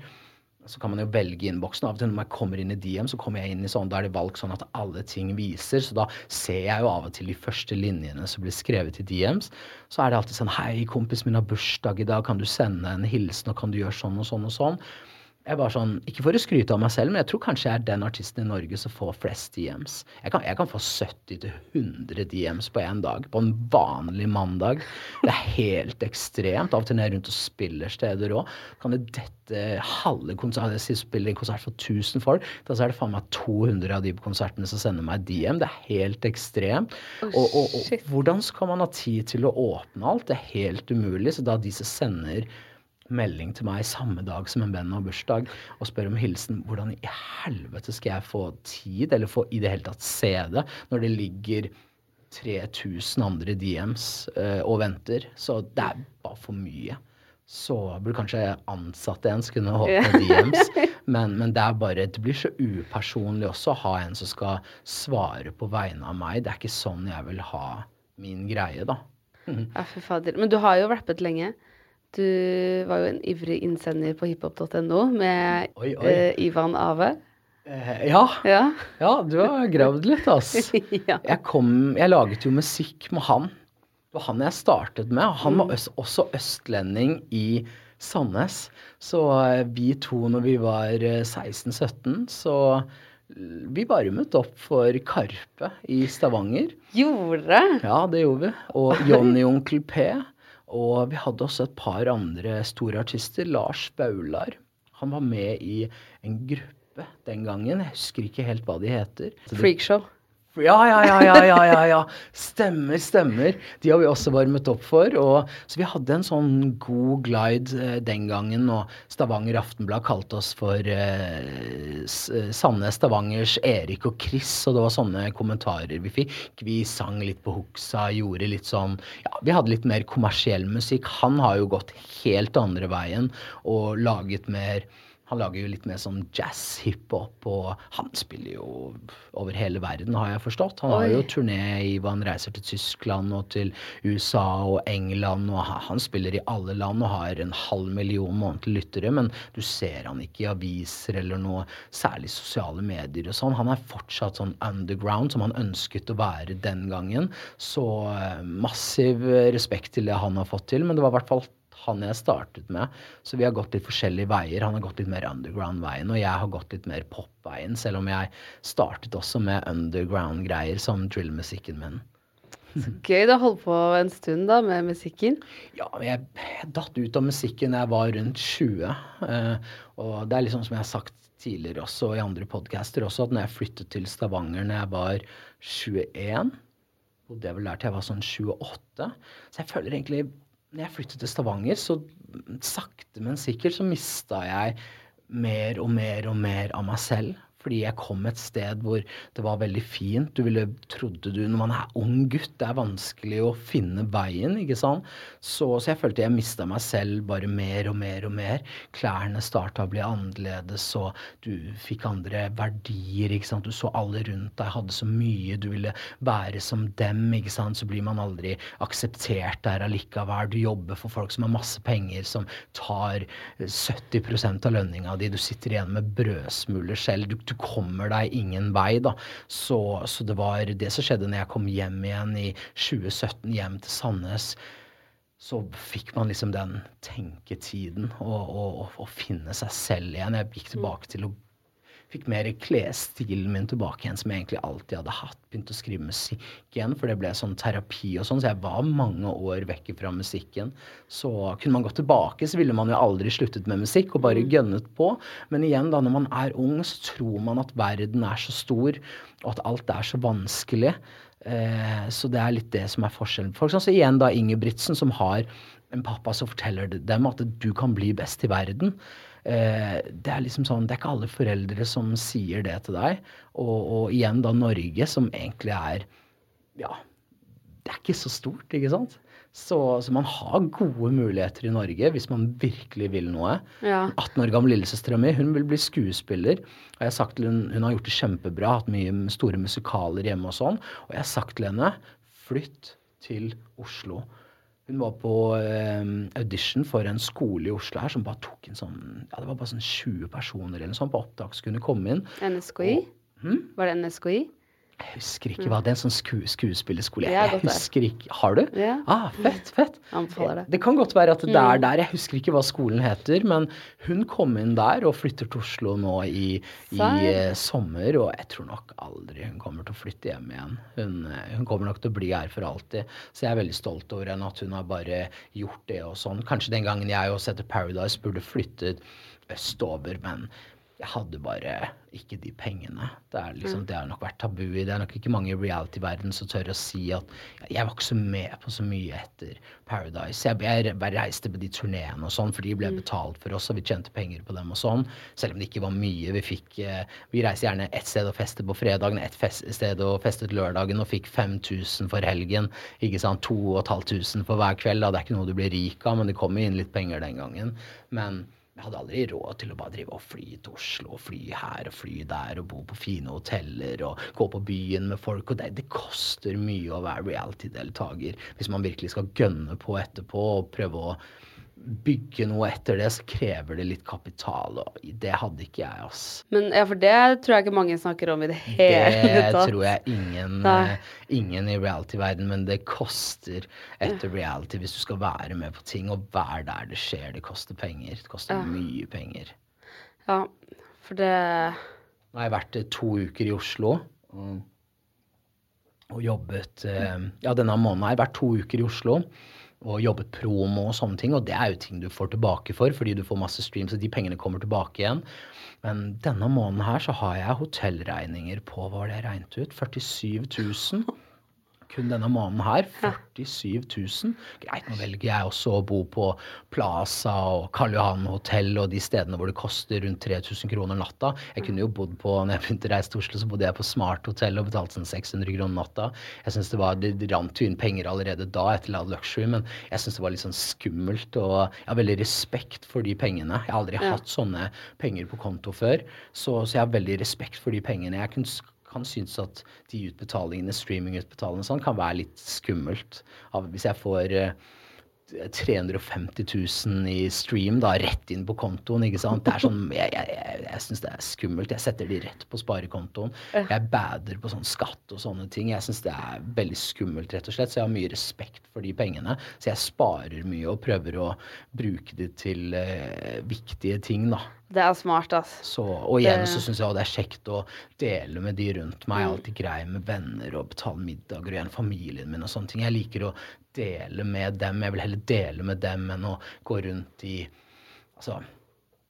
så kan man jo velge innboksen. Av og til når jeg kommer inn i DM, så kommer jeg inn i sånn, da er det valgt sånn at alle ting viser. Så da ser jeg jo av og til de første linjene som blir skrevet i DMs. Så er det alltid sånn Hei, kompis min har bursdag i dag, kan du sende en hilsen, og kan du gjøre sånn og sånn og sånn? Jeg bare sånn, Ikke for å skryte av meg selv, men jeg tror kanskje jeg er den artisten i Norge som får flest DMs. Jeg kan, jeg kan få 70-100 DMs på én dag. På en vanlig mandag. Det er helt ekstremt. Av og til når jeg er rundt og spiller steder òg, kan det dette halve konsert Jeg spiller en konsert for 1000 folk. Da så er det faen meg 200 av de på konsertene som sender meg DM. Det er helt ekstremt. Oh, og, og, og hvordan skal man ha tid til å åpne alt? Det er helt umulig. Så da de som sender melding til meg samme dag som en venn har bursdag og spør om hilsen. Hvordan i helvete skal jeg få tid, eller få i det hele tatt se det, når det ligger 3000 andre DMs uh, og venter? Så det er bare for mye. Så burde kanskje ansatte en som kunne holde på DMs. Men, men, det er bare, det blir så upersonlig også å ha en som skal svare på vegne av meg. Det er ikke sånn jeg vil ha min greie, da. Ja, fy fader. Men du har jo rappet lenge. Du var jo en ivrig innsender på hiphop.no med oi, oi. Uh, Ivan Ave. Uh, ja. ja. ja. du har gravd litt, ass. ja. jeg, kom, jeg laget jo musikk med han. Det var han jeg startet med. Han var øst, også østlending i Sandnes. Så uh, vi to, når vi var 16-17, så vi varmet opp for Karpe i Stavanger. Gjorde? Ja, det gjorde vi. Og Johnny Onkel P. Og vi hadde også et par andre store artister. Lars Baular. Han var med i en gruppe den gangen. Jeg husker ikke helt hva de heter. Freakshow. Ja, ja, ja, ja, ja, ja, ja. Stemmer, stemmer. De har vi også varmet opp for. Og, så vi hadde en sånn god glide eh, den gangen, og Stavanger Aftenblad kalte oss for eh, Sanne Stavangers Erik og Chris, og det var sånne kommentarer vi fikk. Vi sang litt på Huxa, gjorde litt sånn Ja, vi hadde litt mer kommersiell musikk. Han har jo gått helt andre veien og laget mer han lager jo litt mer sånn jazz, hiphop, og han spiller jo over hele verden, har jeg forstått. Han har jo turné i hva han reiser til Tyskland og til USA og England, og han spiller i alle land og har en halv million månedlige lyttere, men du ser han ikke i aviser eller noe særlig sosiale medier og sånn. Han er fortsatt sånn underground, som han ønsket å være den gangen. Så eh, massiv respekt til det han har fått til, men det var i hvert fall han jeg startet med. Så vi har gått litt forskjellige veier. Han har gått litt mer underground-veien, og jeg har gått litt mer pop-veien, selv om jeg startet også med underground-greier som drill-musikken min. Så gøy. Du har holdt på en stund da med musikken? Ja, jeg, jeg datt ut av musikken da jeg var rundt 20. Uh, og det er liksom som jeg har sagt tidligere også, i andre podcaster også, at når jeg flyttet til Stavanger når jeg var 21 bodde jeg vel der til jeg var sånn 28. Så jeg føler egentlig når jeg flyttet til Stavanger, så sakte, men sikkert så mista jeg mer og mer og mer av meg selv fordi jeg kom et sted hvor det var veldig fint. Du ville, trodde du, Når man er ung gutt, det er vanskelig å finne veien, ikke sant. Så, så jeg følte jeg mista meg selv bare mer og mer og mer. Klærne starta å bli annerledes, og du fikk andre verdier, ikke sant. Du så alle rundt deg hadde så mye. Du ville være som dem, ikke sant. Så blir man aldri akseptert der allikevel. Du jobber for folk som har masse penger, som tar 70% av lønninga di. Du sitter igjen med brødsmuler selv. Du, du kommer deg ingen vei, da. Så, så, det var det som skjedde når jeg kom hjem igjen i 2017, hjem til Sandnes. Så fikk man liksom den tenketiden å finne seg selv igjen. Jeg gikk tilbake til å fikk mer klesstilen min tilbake igjen, som jeg egentlig alltid hadde hatt. Begynte å skrive musikk igjen, for det ble sånn terapi og sånn. Så jeg var mange år vekk fra musikken. Så kunne man gått tilbake, så ville man jo aldri sluttet med musikk og bare mm. gønnet på. Men igjen, da, når man er ung, så tror man at verden er så stor, og at alt er så vanskelig. Eh, så det er litt det som er forskjellen. For eksempel så igjen da Ingebrigtsen, som har en pappa som forteller dem at du kan bli best i verden. Eh, det er liksom sånn, det er ikke alle foreldre som sier det til deg. Og, og, igjen da Norge, som egentlig er Ja, det er ikke så stort, ikke sant? Så, så, man har gode muligheter i Norge hvis man virkelig vil noe. Ja. 18 år gammel lillesøstera mi hun vil bli skuespiller. og jeg har sagt til henne, hun har gjort det kjempebra, hatt mye store musikaler hjemme og sånn. Og jeg har sagt til henne flytt til Oslo. Hun var på eh, audition for en skole i Oslo her som bare tok inn sånn Ja, det var bare sånn 20 personer eller noe sånt på opptak som kunne komme inn. NSKI? Og, hm? Var det NSKI? Jeg husker ikke hva det er. En sånn sku, skuespillerskole. Jeg, er husker ikke Har du? Ja. Ah, fett, fett. Anbefaler det. Det kan godt være at det er Mm. der. Jeg husker ikke hva skolen heter, men hun kom inn der og flytter til Oslo nå i, i eh, sommer, og jeg tror nok aldri hun kommer til å flytte hjem igjen. Hun, eh, hun kommer nok til å bli her for alltid. Så jeg er veldig stolt over henne, at hun har bare gjort det og sånn. Kanskje den gangen jeg også etter Paradise burde flyttet østover, men jeg hadde bare ikke de pengene. Det, er liksom, Mm. det har nok vært tabu i. Det er nok ikke mange i reality-verden som tør å si at jeg var ikke så med på så mye etter Paradise. Jeg, jeg bare reiste på de turneene og sånn, for de ble betalt for oss, og vi tjente penger på dem og sånn. Selv om det ikke var mye. Vi fikk eh, Vi reiste gjerne ett sted og festet på fredagen, ett fest, sted og festet lørdagen, og fikk 5000 for helgen. Ikke sant. 2500 for hver kveld. Da. Det er ikke noe du blir rik av, men det kommer inn litt penger den gangen. Men jeg hadde aldri råd til å bare drive og fly til Oslo, og fly her og fly der, og bo på fine hoteller og gå på byen med folk. Og det, det koster mye å være reality-deltaker hvis man virkelig skal gønne på etterpå og prøve å bygge noe etter det, så krever det litt kapital, og det hadde ikke jeg, ass. Men ja, for det tror jeg ikke mange snakker om i det hele Det tatt. tror jeg ingen, eh, ingen i reality-verden, men det koster etter reality hvis du skal være med på ting og være der det skjer. Det koster penger. Det koster Ja. mye penger. Ja, for det Nå har jeg vært eh, to uker i Oslo og, og jobbet eh, Ja, denne måneden har jeg vært to uker i Oslo og jobbet promo og sånne ting. Og det er jo ting du får tilbake for, fordi du får masse streams, og de pengene kommer tilbake igjen. Men denne måneden her så har jeg hotellregninger på var det jeg regnet ut? 47 000. Kun denne måneden her. 47 000. Greit, nå velger jeg også å bo på Plaza og Karl Johan hotell og de stedene hvor det koster rundt 3000 kroner natta. Jeg kunne jo bodd på når jeg begynte å reise til Oslo, så bodde jeg på Smart hotell og betalte sånn 600 kroner natta. Jeg synes det var, det rant jo inn penger allerede da etter La Luxury, men jeg syns det var litt sånn skummelt. Og jeg har veldig respekt for de pengene. Jeg har aldri Ja. hatt sånne penger på konto før, så, så jeg har veldig respekt for de pengene. Jeg kunne, kan synes at de utbetalingene, streamingutbetalingene sånn, kan være litt skummelt. Hvis jeg får eh, 350 000 i stream da, rett inn på kontoen. ikke sant? Det er sånn, Jeg, jeg, jeg, jeg syns det er skummelt. Jeg setter de rett på sparekontoen. Jeg bader på sånn skatt og sånne ting. Jeg syns det er veldig skummelt, rett og slett. Så jeg har mye respekt for de pengene. Så jeg sparer mye og prøver å bruke det til uh, viktige ting, da. Det er smart, ass. Så, og igjen Det- så syns jeg det er kjekt å dele med de rundt meg. Mm. alltid grei med venner og betale middager og igjen familien min og sånne ting. Jeg liker å dele med dem. Jeg vil heller dele med dem enn å gå rundt i Altså,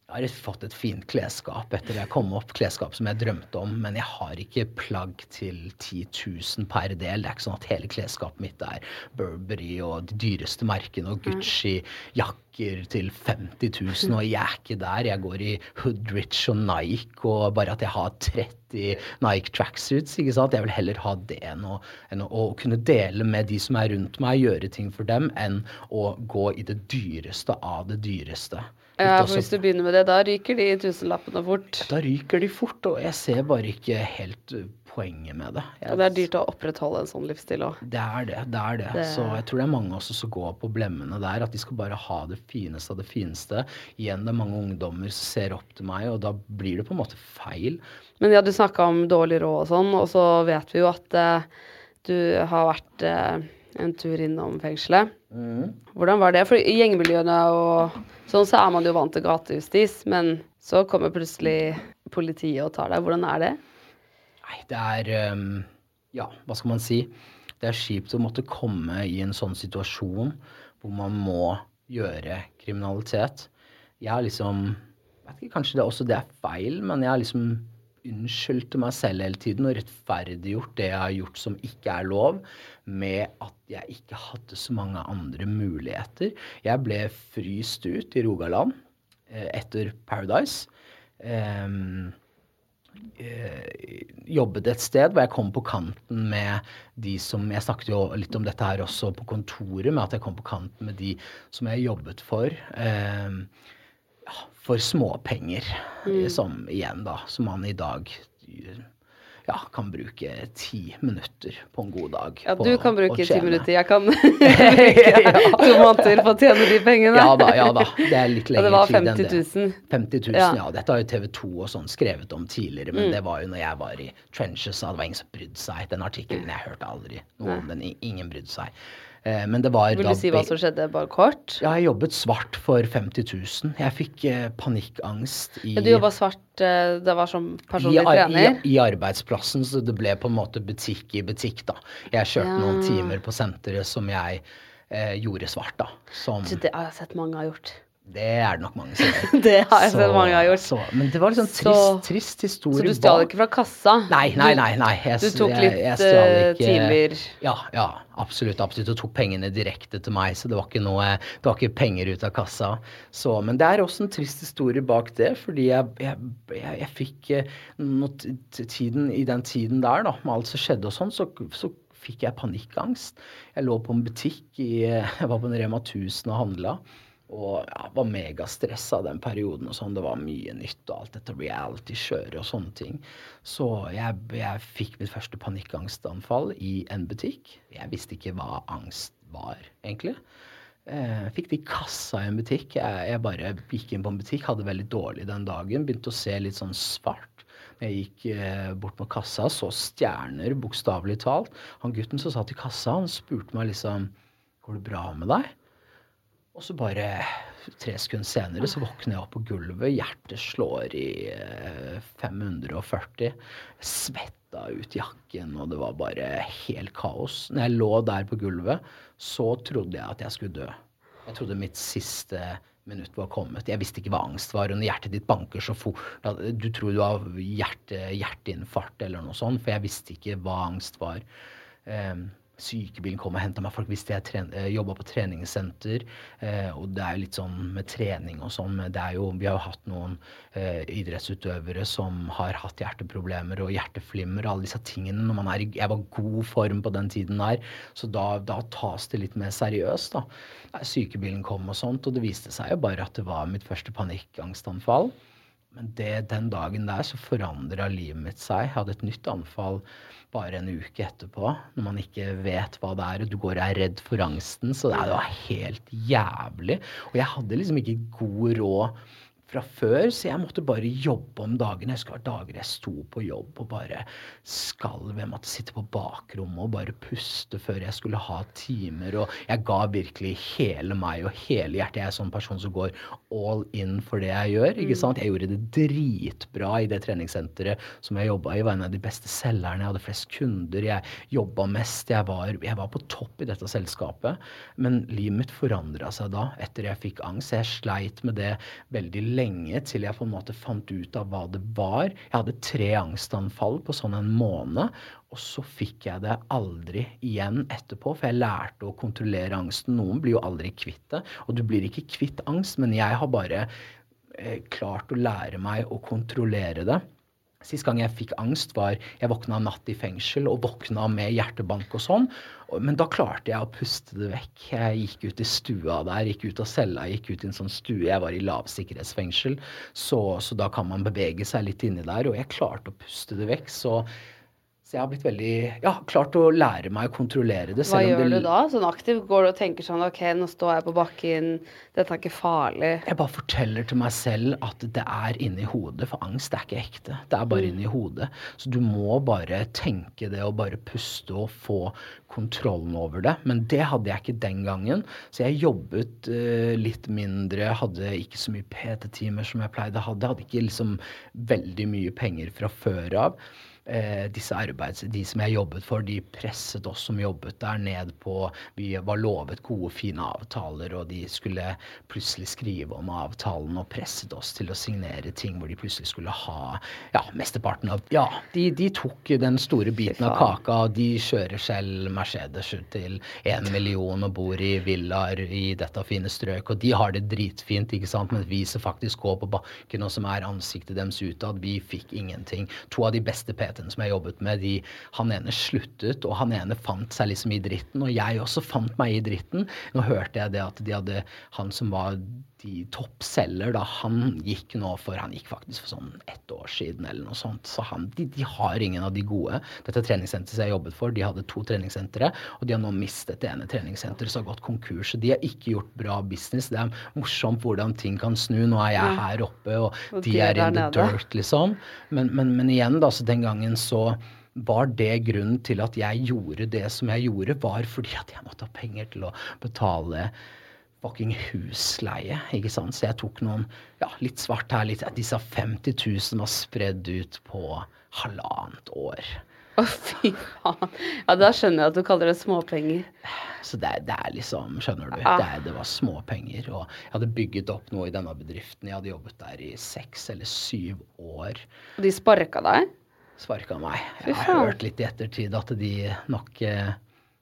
jeg har fått et fint klesskap etter jeg kom opp, klesskap som jeg drømte om, men jeg har ikke plagg til 10 000 per del. Det er ikke sånn at hele klesskapet mitt er Burberry og de dyreste merkene og Gucci-jakker til 50 000, og jeg er ikke der. Jeg går i Hoodrich og Nike, og bare at jeg har 30 Nike tracksuits, ikke sant. Jeg vil heller ha det enn å, enn å, å kunne dele med de som er rundt meg, gjøre ting for dem, enn å gå i det dyreste av det dyreste. Ja, for hvis du begynner med det, da ryker de tusenlappene fort. da ryker de fort, og jeg ser bare ikke helt uh, poenget med det. Jeg, Og det er dyrt å opprettholde en sånn livsstil òg. Det er det. det er det. Det- Så jeg tror det er mange også som går på blemmene der. At de skal bare ha det fineste av det fineste. Igjen, det er mange ungdommer som ser opp til meg, og da blir det på en måte feil. Men ja, du snakka om dårlig råd og sånn, og så vet vi jo at eh, du har vært eh, en tur innom fengselet. Hvordan var det? For i gjengmiljøene og sånn så er man jo vant til gatejustis, men så kommer plutselig politiet og tar deg. Hvordan er det? Nei, det er um, Ja, hva skal man si? Det er kjipt å måtte komme i en sånn situasjon hvor man må gjøre kriminalitet. Jeg har liksom jeg vet ikke, Kanskje det også det er feil, men jeg har liksom unnskyldte meg selv hele tiden og rettferdiggjort det jeg har gjort som ikke er lov, med at jeg ikke hadde så mange andre muligheter. Jeg ble fryst ut i Rogaland eh, etter Paradise. Eh, jobbet et sted hvor jeg kom på kanten med de som Jeg snakket jo litt om dette her også på kontoret, med at jeg kom på kanten med de som jeg jobbet for. Eh, ja, for småpenger, Mm. som igjen, da, som man i dag ja, kan bruke ti minutter på en god dag. Ja, du kan bruke ti minutter. Jeg kan bruke to måneder på å tjene de pengene. Ja da, ja da. Det er litt lenger tid enn det var tid enn 50 000. 50 000, Ja. ja. Dette har jo TV 2 og sånn skrevet om tidligere, men Mm. det var jo når jeg var i trenches, og det var ingen som brydde seg. Den artikkelen jeg hørte aldri noe om den. Ingen brydde seg. Eh, Men det var Vil du si hva som skjedde, bare kort? Ja, jeg jobbet svart for 50 000. Jeg fikk eh, panikkangst i Ja, du jobba svart, eh, det var som personlig i, trener? I, I arbeidsplassen, så det ble på en måte butikk i butikk, da. Jeg kjørte Ja. noen timer på senteret som jeg eh, gjorde svart, da. Som Det har jeg sett mange har gjort. Det er det nok mange som gjør. Det har jeg sett mange har gjort. Så, men det var liksom sånn Så- trist, trist historie Så du stjal ikke fra kassa? Nei, nei, nei. nei. Jeg, du tok litt, jeg stjal eh, ikke- timer? Ja, ja, absolutt. absolutt. Og tok pengene direkte til meg, så det var ikke noe Det var ikke penger ut av kassa. Så, men det er også en trist historie bak det, fordi jeg, jeg, jeg, jeg fikk eh, noe t- t- tiden, I den tiden der, da, med alt som skjedde og sånn, så, så fikk jeg panikkangst. Jeg lå på en butikk i Jeg var på en Rema 1000 og handla. Og ja, var megastressa den perioden. og sånn, Det var mye nytt og alt dette reality-kjøret og sånne ting. Så jeg, jeg fikk mitt første panikkangstanfall i en butikk. Jeg visste ikke hva angst var, egentlig. Eh, fikk det i kassa i en butikk. Jeg, jeg bare gikk inn på en butikk, hadde det veldig dårlig den dagen. Begynte å se litt sånn svart. Jeg gikk eh, bort på kassa, så stjerner, bokstavelig talt. Han gutten som satt i kassa, han spurte meg liksom Går det bra med deg? Og så bare tre sekunder senere så våkner jeg opp på gulvet. Hjertet slår i eh, 540. Svetta ut jakken, og det var bare helt kaos. Når jeg lå der på gulvet, så trodde jeg at jeg skulle dø. Jeg trodde mitt siste minutt var kommet. Jeg visste ikke hva angst var. Og når hjertet ditt banker så fort Du tror du har hjerte, hjerteinfarkt eller noe sånt, for jeg visste ikke hva angst var. Um, sykebilen kom og henta meg. Folk visste jeg tren eh, jobba på treningssenter. Eh, og det er jo litt sånn med trening og sånn. Jo, vi har jo hatt noen eh, idrettsutøvere som har hatt hjerteproblemer og hjerteflimmer og alle disse tingene. når man er i, Jeg var god form på den tiden der, så da, da tas det litt mer seriøst. da. Sykebilen kom og sånt, og det viste seg jo bare at det var mitt første panikkangstanfall. Men det, den dagen der så forandra livet mitt seg. Jeg hadde et nytt anfall bare en uke etterpå, når man ikke vet hva det er, og du går og er redd for angsten. Så det var helt jævlig. Og jeg hadde liksom ikke god råd fra før, så jeg måtte bare jobbe om dagene. Jeg husker dager jeg sto på jobb og bare skalv. Jeg måtte sitte på bakrommet og bare puste før jeg skulle ha timer. Og jeg ga virkelig hele meg og hele hjertet. Jeg er sånn person som går all in for det jeg gjør. ikke sant? Jeg gjorde det dritbra i det treningssenteret som jeg jobba i. Var en av de beste selgerne. Jeg hadde flest kunder. Jeg jobba mest. Jeg var, jeg var på topp i dette selskapet. Men livet mitt forandra seg da, etter jeg fikk angst. Jeg sleit med det veldig lenge til jeg på en måte fant ut av hva det var. Jeg hadde tre angstanfall på sånn en måned. Og så fikk jeg det aldri igjen etterpå, for jeg lærte å kontrollere angsten. Noen blir jo aldri kvitt det, og du blir ikke kvitt angst, men jeg har bare eh, klart å lære meg å kontrollere det. Sist gang jeg fikk angst, var jeg våkna natt i fengsel og våkna med hjertebank og sånn. Men da klarte jeg å puste det vekk. Jeg gikk ut i stua der, gikk ut av cella, gikk ut i en sånn stue. Jeg var i lavsikkerhetsfengsel, så, så da kan man bevege seg litt inni der. Og jeg klarte å puste det vekk. Så, så jeg har blitt veldig Ja, klart å lære meg å kontrollere det. Hva gjør det- du da? Sånn aktivt? Går du og tenker sånn OK, nå står jeg på bakken, dette er ikke farlig. Jeg bare forteller til meg selv at det er inni hodet, for angst er ikke ekte. Det er bare Mm. inni hodet. Så du må bare tenke det og bare puste og få kontrollen over det. Men det hadde jeg ikke den gangen. Så jeg jobbet uh, litt mindre, hadde ikke så mye PT-timer som jeg pleide å ha. Jeg hadde ikke liksom veldig mye penger fra før av. Eh, disse arbeids, De som jeg jobbet for, de presset oss som jobbet der ned på Vi var lovet gode, fine avtaler, og de skulle plutselig skrive om avtalen og presset oss til å signere ting hvor de plutselig skulle ha ja, mesteparten av Ja, de, de tok den store biten av kaka, og de kjører selv Mercedes til én million og bor i villaer i dette fine strøk, og de har det dritfint, ikke sant, men vi som faktisk går på bakken, og som er ansiktet deres utad, vi fikk ingenting. To av de beste PT-ene som jeg jobbet med, de, han ene sluttet, og han ene fant seg liksom i dritten, og jeg også fant meg i dritten. Nå hørte jeg det at de hadde Han som var de toppselger, da, han gikk nå for Han gikk faktisk for sånn ett år siden eller noe sånt. Så han, de, de har ingen av de gode. Dette treningssenteret jeg jobbet for, de hadde to treningssentre, og de har nå mistet det ene treningssenteret som har gått konkurs. Så de har ikke gjort bra business. Det er morsomt hvordan ting kan snu. Nå er jeg her oppe, og, Og de er in the dirt, liksom. Men, men, men igjen, da, så den gangen så var det grunnen til at jeg gjorde det som jeg gjorde, var fordi at jeg måtte ha penger til å betale fucking husleie, ikke sant. Så jeg tok noen, ja, litt svart her, litt Disse 50 000 var spredd ut på halvannet år. Å, fy faen. Ja, da skjønner jeg at du kaller det småpenger. Så det, det er liksom, skjønner du, Ah. det, det var småpenger. Og jeg hadde bygget opp noe i denne bedriften. Jeg hadde jobbet der i seks eller syv år. Og de sparka deg? Sparka meg. Jeg har hørt litt i ettertid at de nok eh,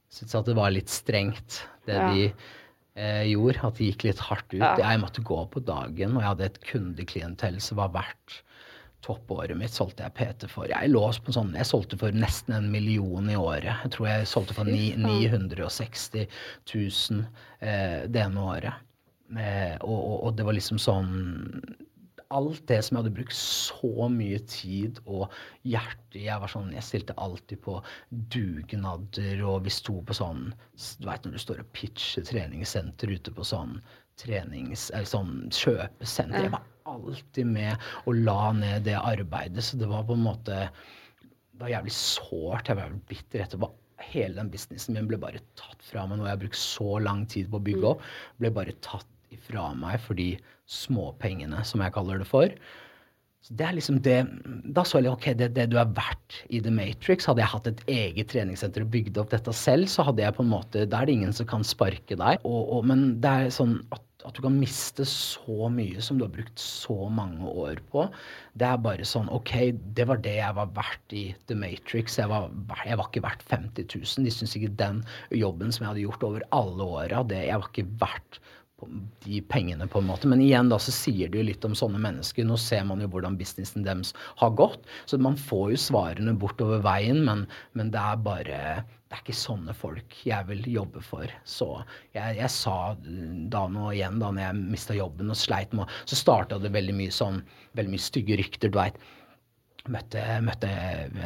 syntes at det var litt strengt, det Ja. de eh, gjorde. At det gikk litt hardt ut. Ja. Jeg måtte gå på dagen, og jeg hadde et kundeklientell som var verdt Toppåret mitt solgte jeg PT for. Jeg lå på sånn, jeg solgte for nesten en million i året. Jeg tror jeg solgte for ni, 960 000 eh, det ene året. Eh, og, og, og det var liksom sånn Alt det som jeg hadde brukt så mye tid og hjerte i. Jeg var sånn, jeg stilte alltid på dugnader, og vi sto på sånn Du veit når du står og pitcher treningssenter ute på sånn trenings... Eller sånn kjøpesenter. Jeg var alltid med og la ned det arbeidet, så det var på en måte det var jævlig sårt. Jeg var jævlig bitter etterpå. Hele den businessen min ble bare tatt fra meg. Noe jeg har brukt så lang tid på å bygge opp, ble bare tatt ifra meg for de småpengene, som jeg kaller det for. Så det er liksom det Da så jeg ok, det, det du er verdt i The Matrix. Hadde jeg hatt et eget treningssenter og bygd opp dette selv, så hadde jeg på en måte Da er det ingen som kan sparke deg. Og, og, men det er sånn at, at du kan miste så mye som du har brukt så mange år på. Det er bare sånn OK, det var det jeg var verdt i The Matrix. Jeg var, jeg var ikke verdt 50 000. De syns ikke den jobben som jeg hadde gjort over alle åra, jeg var ikke verdt de pengene, på en måte. Men igjen da, så sier det jo litt om sånne mennesker. Nå ser man jo hvordan businessen deres har gått. Så man får jo svarene bortover veien, men, men det er bare det er ikke sånne folk jeg vil jobbe for. Så jeg, jeg sa da nå igjen, da når jeg mista jobben og sleit med Så starta det veldig mye sånn Veldig mye stygge rykter, du veit. Møtte, møtte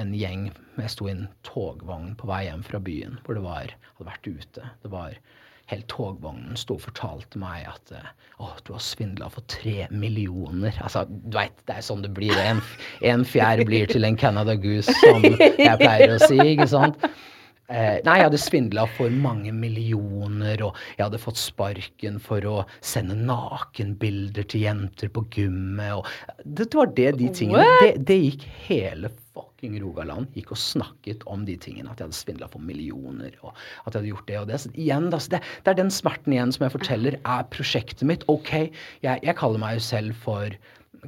en gjeng Jeg sto i en togvogn på vei hjem fra byen hvor det var Hadde vært ute. Det var Hele togvognen sto og fortalte meg at eh, å, du har svindla for tre millioner. Altså, du veit, det er sånn det blir. En, en fjær blir til en Canada Goose, som jeg pleier å si, ikke sant? Eh, nei, jeg hadde svindla for mange millioner, og jeg hadde fått sparken for å sende nakenbilder til jenter på gymmet, og det var det, de tingene. Det, det gikk hele fucking Rogaland gikk og snakket om de tingene. At jeg hadde svindla for millioner, og at jeg hadde gjort det og det. Så igjen, da, så det, det er den smerten igjen som jeg forteller er prosjektet mitt. OK, jeg, jeg kaller meg jo selv for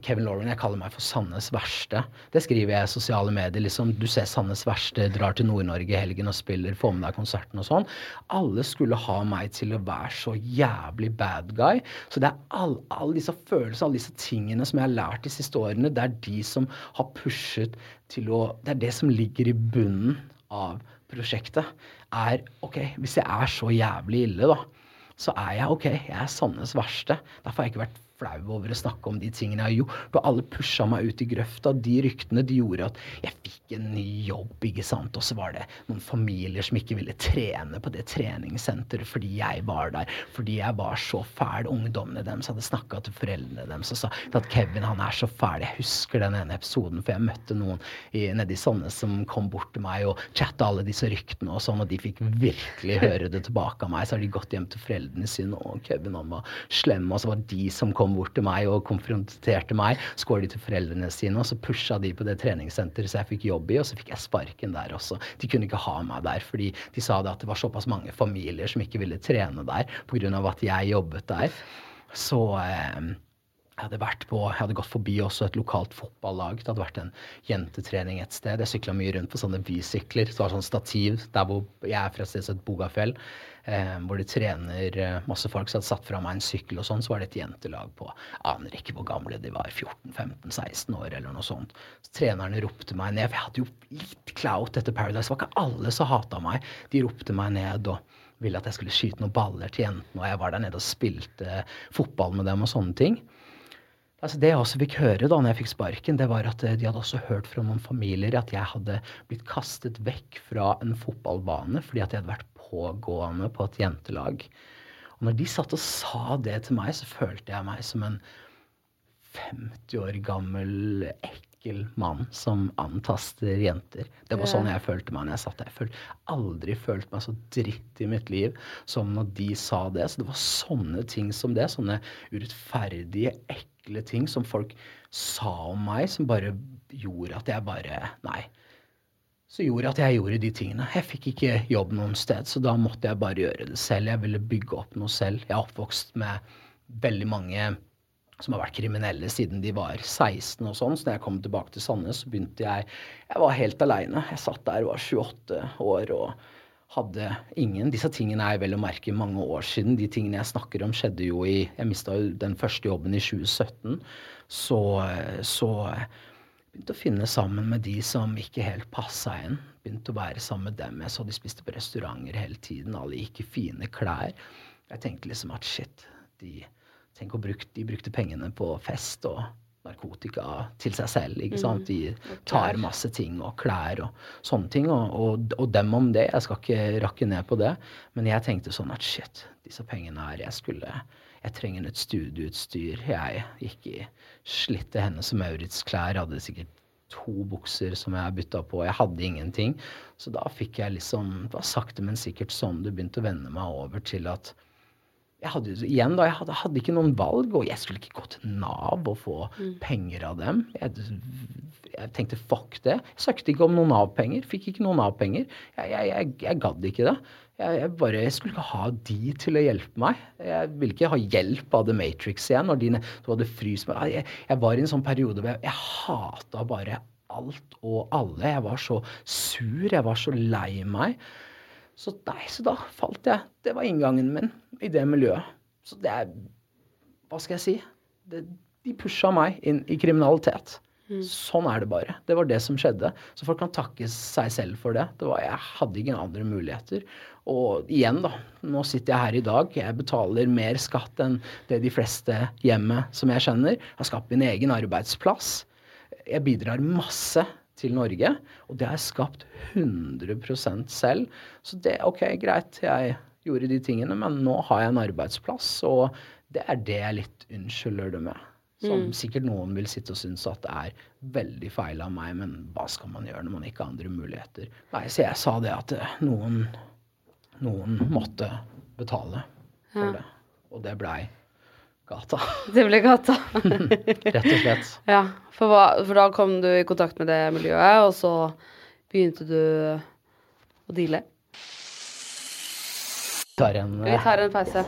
Kevin Lauren, jeg kaller meg for Sannes verste. Det skriver jeg i sosiale medier. liksom, Du ser Sannes verste, drar til Nord-Norge i helgen og spiller, får med deg konserten og sånn. Alle skulle ha meg til å være så jævlig bad guy. Så det er alle all disse følelsene, alle disse tingene som jeg har lært de siste årene, det er de som har pushet til å Det er det som ligger i bunnen av prosjektet. Er OK, hvis jeg er så jævlig ille, da så er jeg OK, jeg er Sannes verste. Derfor har jeg ikke vært flau over å snakke om de tingene jeg har gjort. Og alle pusha meg ut i grøfta. De ryktene de gjorde at jeg fikk en ny jobb, ikke sant. Og så var det noen familier som ikke ville trene på det treningssenteret fordi jeg var der. Fordi jeg var så fæl. Ungdommene deres hadde snakka til foreldrene deres og sa at Kevin han er så fæl. Jeg husker den ene episoden, for jeg møtte noen nede i Sandnes som kom bort til meg og chatta alle disse ryktene og sånn, og de fikk virkelig høre det tilbake av meg. Så har de gått hjem til foreldrene sine, og Kevin han var slem, og så var det de som kom bort til meg og konfronterte meg. Så går de til foreldrene sine, og så pusha de på det treningssenteret så jeg fikk jobb i, og så fikk jeg sparken der også. De kunne ikke ha meg der, fordi de sa det at det var såpass mange familier som ikke ville trene der pga. at jeg jobbet der. Så eh, jeg hadde, vært på, jeg hadde gått forbi også et lokalt fotballag. Det hadde vært en jentetrening et sted. Jeg sykla mye rundt på sånne bysykler. Det var sånn stativ der hvor jeg er fra et sted som heter Bogafjell. Eh, hvor de trener eh, masse folk. Jeg hadde satt fra meg en sykkel og sånn. Så var det et jentelag på Aner ikke hvor gamle de var. 14-15-16 år eller noe sånt. Så trenerne ropte meg ned. For jeg hadde jo litt clout etter Paradise. Det var ikke alle som hata meg. De ropte meg ned og ville at jeg skulle skyte noen baller til jentene, og jeg var der nede og spilte fotball med dem og sånne ting. Altså det jeg også fikk høre da når jeg fikk sparken, det var at eh, de hadde også hørt fra noen familier at jeg hadde blitt kastet vekk fra en fotballbane fordi at jeg hadde vært pågående på et jentelag. Og når de satt og sa det til meg, så følte jeg meg som en 50 år gammel, ekkel mann som antaster jenter. Det var sånn jeg følte meg når jeg satt der. Jeg følte, aldri følt meg så dritt i mitt liv som når de sa det. Så det var sånne ting som det. Sånne urettferdige, ekle ting som folk sa om meg, som bare gjorde at jeg bare Nei. Så gjorde at jeg gjorde de tingene. Jeg fikk ikke jobb noen sted, så da måtte jeg bare gjøre det selv. Jeg ville bygge opp noe selv. Jeg er oppvokst med veldig mange som har vært kriminelle siden de var 16 og sånn. Så da jeg kom tilbake til Sandnes, så begynte jeg Jeg var helt aleine. Jeg satt der, var 28 år og hadde ingen Disse tingene er vel å merke mange år siden. De tingene jeg snakker om, skjedde jo i Jeg mista jo den første jobben i 2017. Så, så begynte å finne sammen med de som ikke helt passa inn. Begynte å være sammen med dem. Jeg så de spiste på restauranter hele tiden. Alle gikk i fine klær. Jeg tenkte liksom at shit, de Tenk å bruke, de brukte pengene på fest og narkotika til seg selv. ikke sant? De tar masse ting og klær og sånne ting. Og, og, og dem om det. Jeg skal ikke rakke ned på det. Men jeg tenkte sånn at shit, disse pengene her, jeg skulle Jeg trenger et studieutstyr. Jeg gikk i slitte Hennes og Maurits-klær. Hadde sikkert to bukser som jeg bytta på. Jeg hadde ingenting. Så da fikk jeg liksom Det var sakte, men sikkert sånn det begynte å vende meg over til at jeg hadde, igjen da, jeg hadde, hadde, ikke noen valg, og jeg skulle ikke gå til Nav og få mm. penger av dem. Jeg, jeg, tenkte fuck det. Jeg søkte ikke om noen Nav-penger. Fikk ikke noen Nav-penger. Jeg, jeg, jeg, gadd ikke det. Jeg, bare, jeg skulle ikke ha de til å hjelpe meg. Jeg ville ikke ha hjelp av The Matrix igjen. når de, hadde frys meg. jeg, jeg var i en sånn periode hvor jeg, jeg hata bare alt og alle. Jeg var så sur. Jeg var så lei meg. Så nei, så da falt jeg. Det var inngangen min i det miljøet. Så det er Hva skal jeg si? Det, de pusha meg inn i kriminalitet. Mm. Sånn er det bare. Det var det som skjedde. Så folk kan takke seg selv for det. det var, jeg hadde ingen andre muligheter. Og igjen, da. Nå sitter jeg her i dag. Jeg betaler mer skatt enn det de fleste hjemme som jeg kjenner. Har skapt min egen arbeidsplass. Jeg bidrar masse til Norge. Og det har jeg skapt 100 selv. Så det OK, greit, jeg gjorde de tingene, men nå har jeg en arbeidsplass, og det er det jeg litt unnskylder det med. Som mm. sikkert noen vil sitte og synes at det er veldig feil av meg, men hva skal man gjøre når man ikke har andre muligheter? Nei, så jeg sa det at eh, noen, noen måtte betale for ja. det. Og det blei gata. Det ble gata. Rett og slett. Ja, for, hva, for, da kom du i kontakt med det miljøet, og så begynte du å deale? Tar en, Vi tar en pause.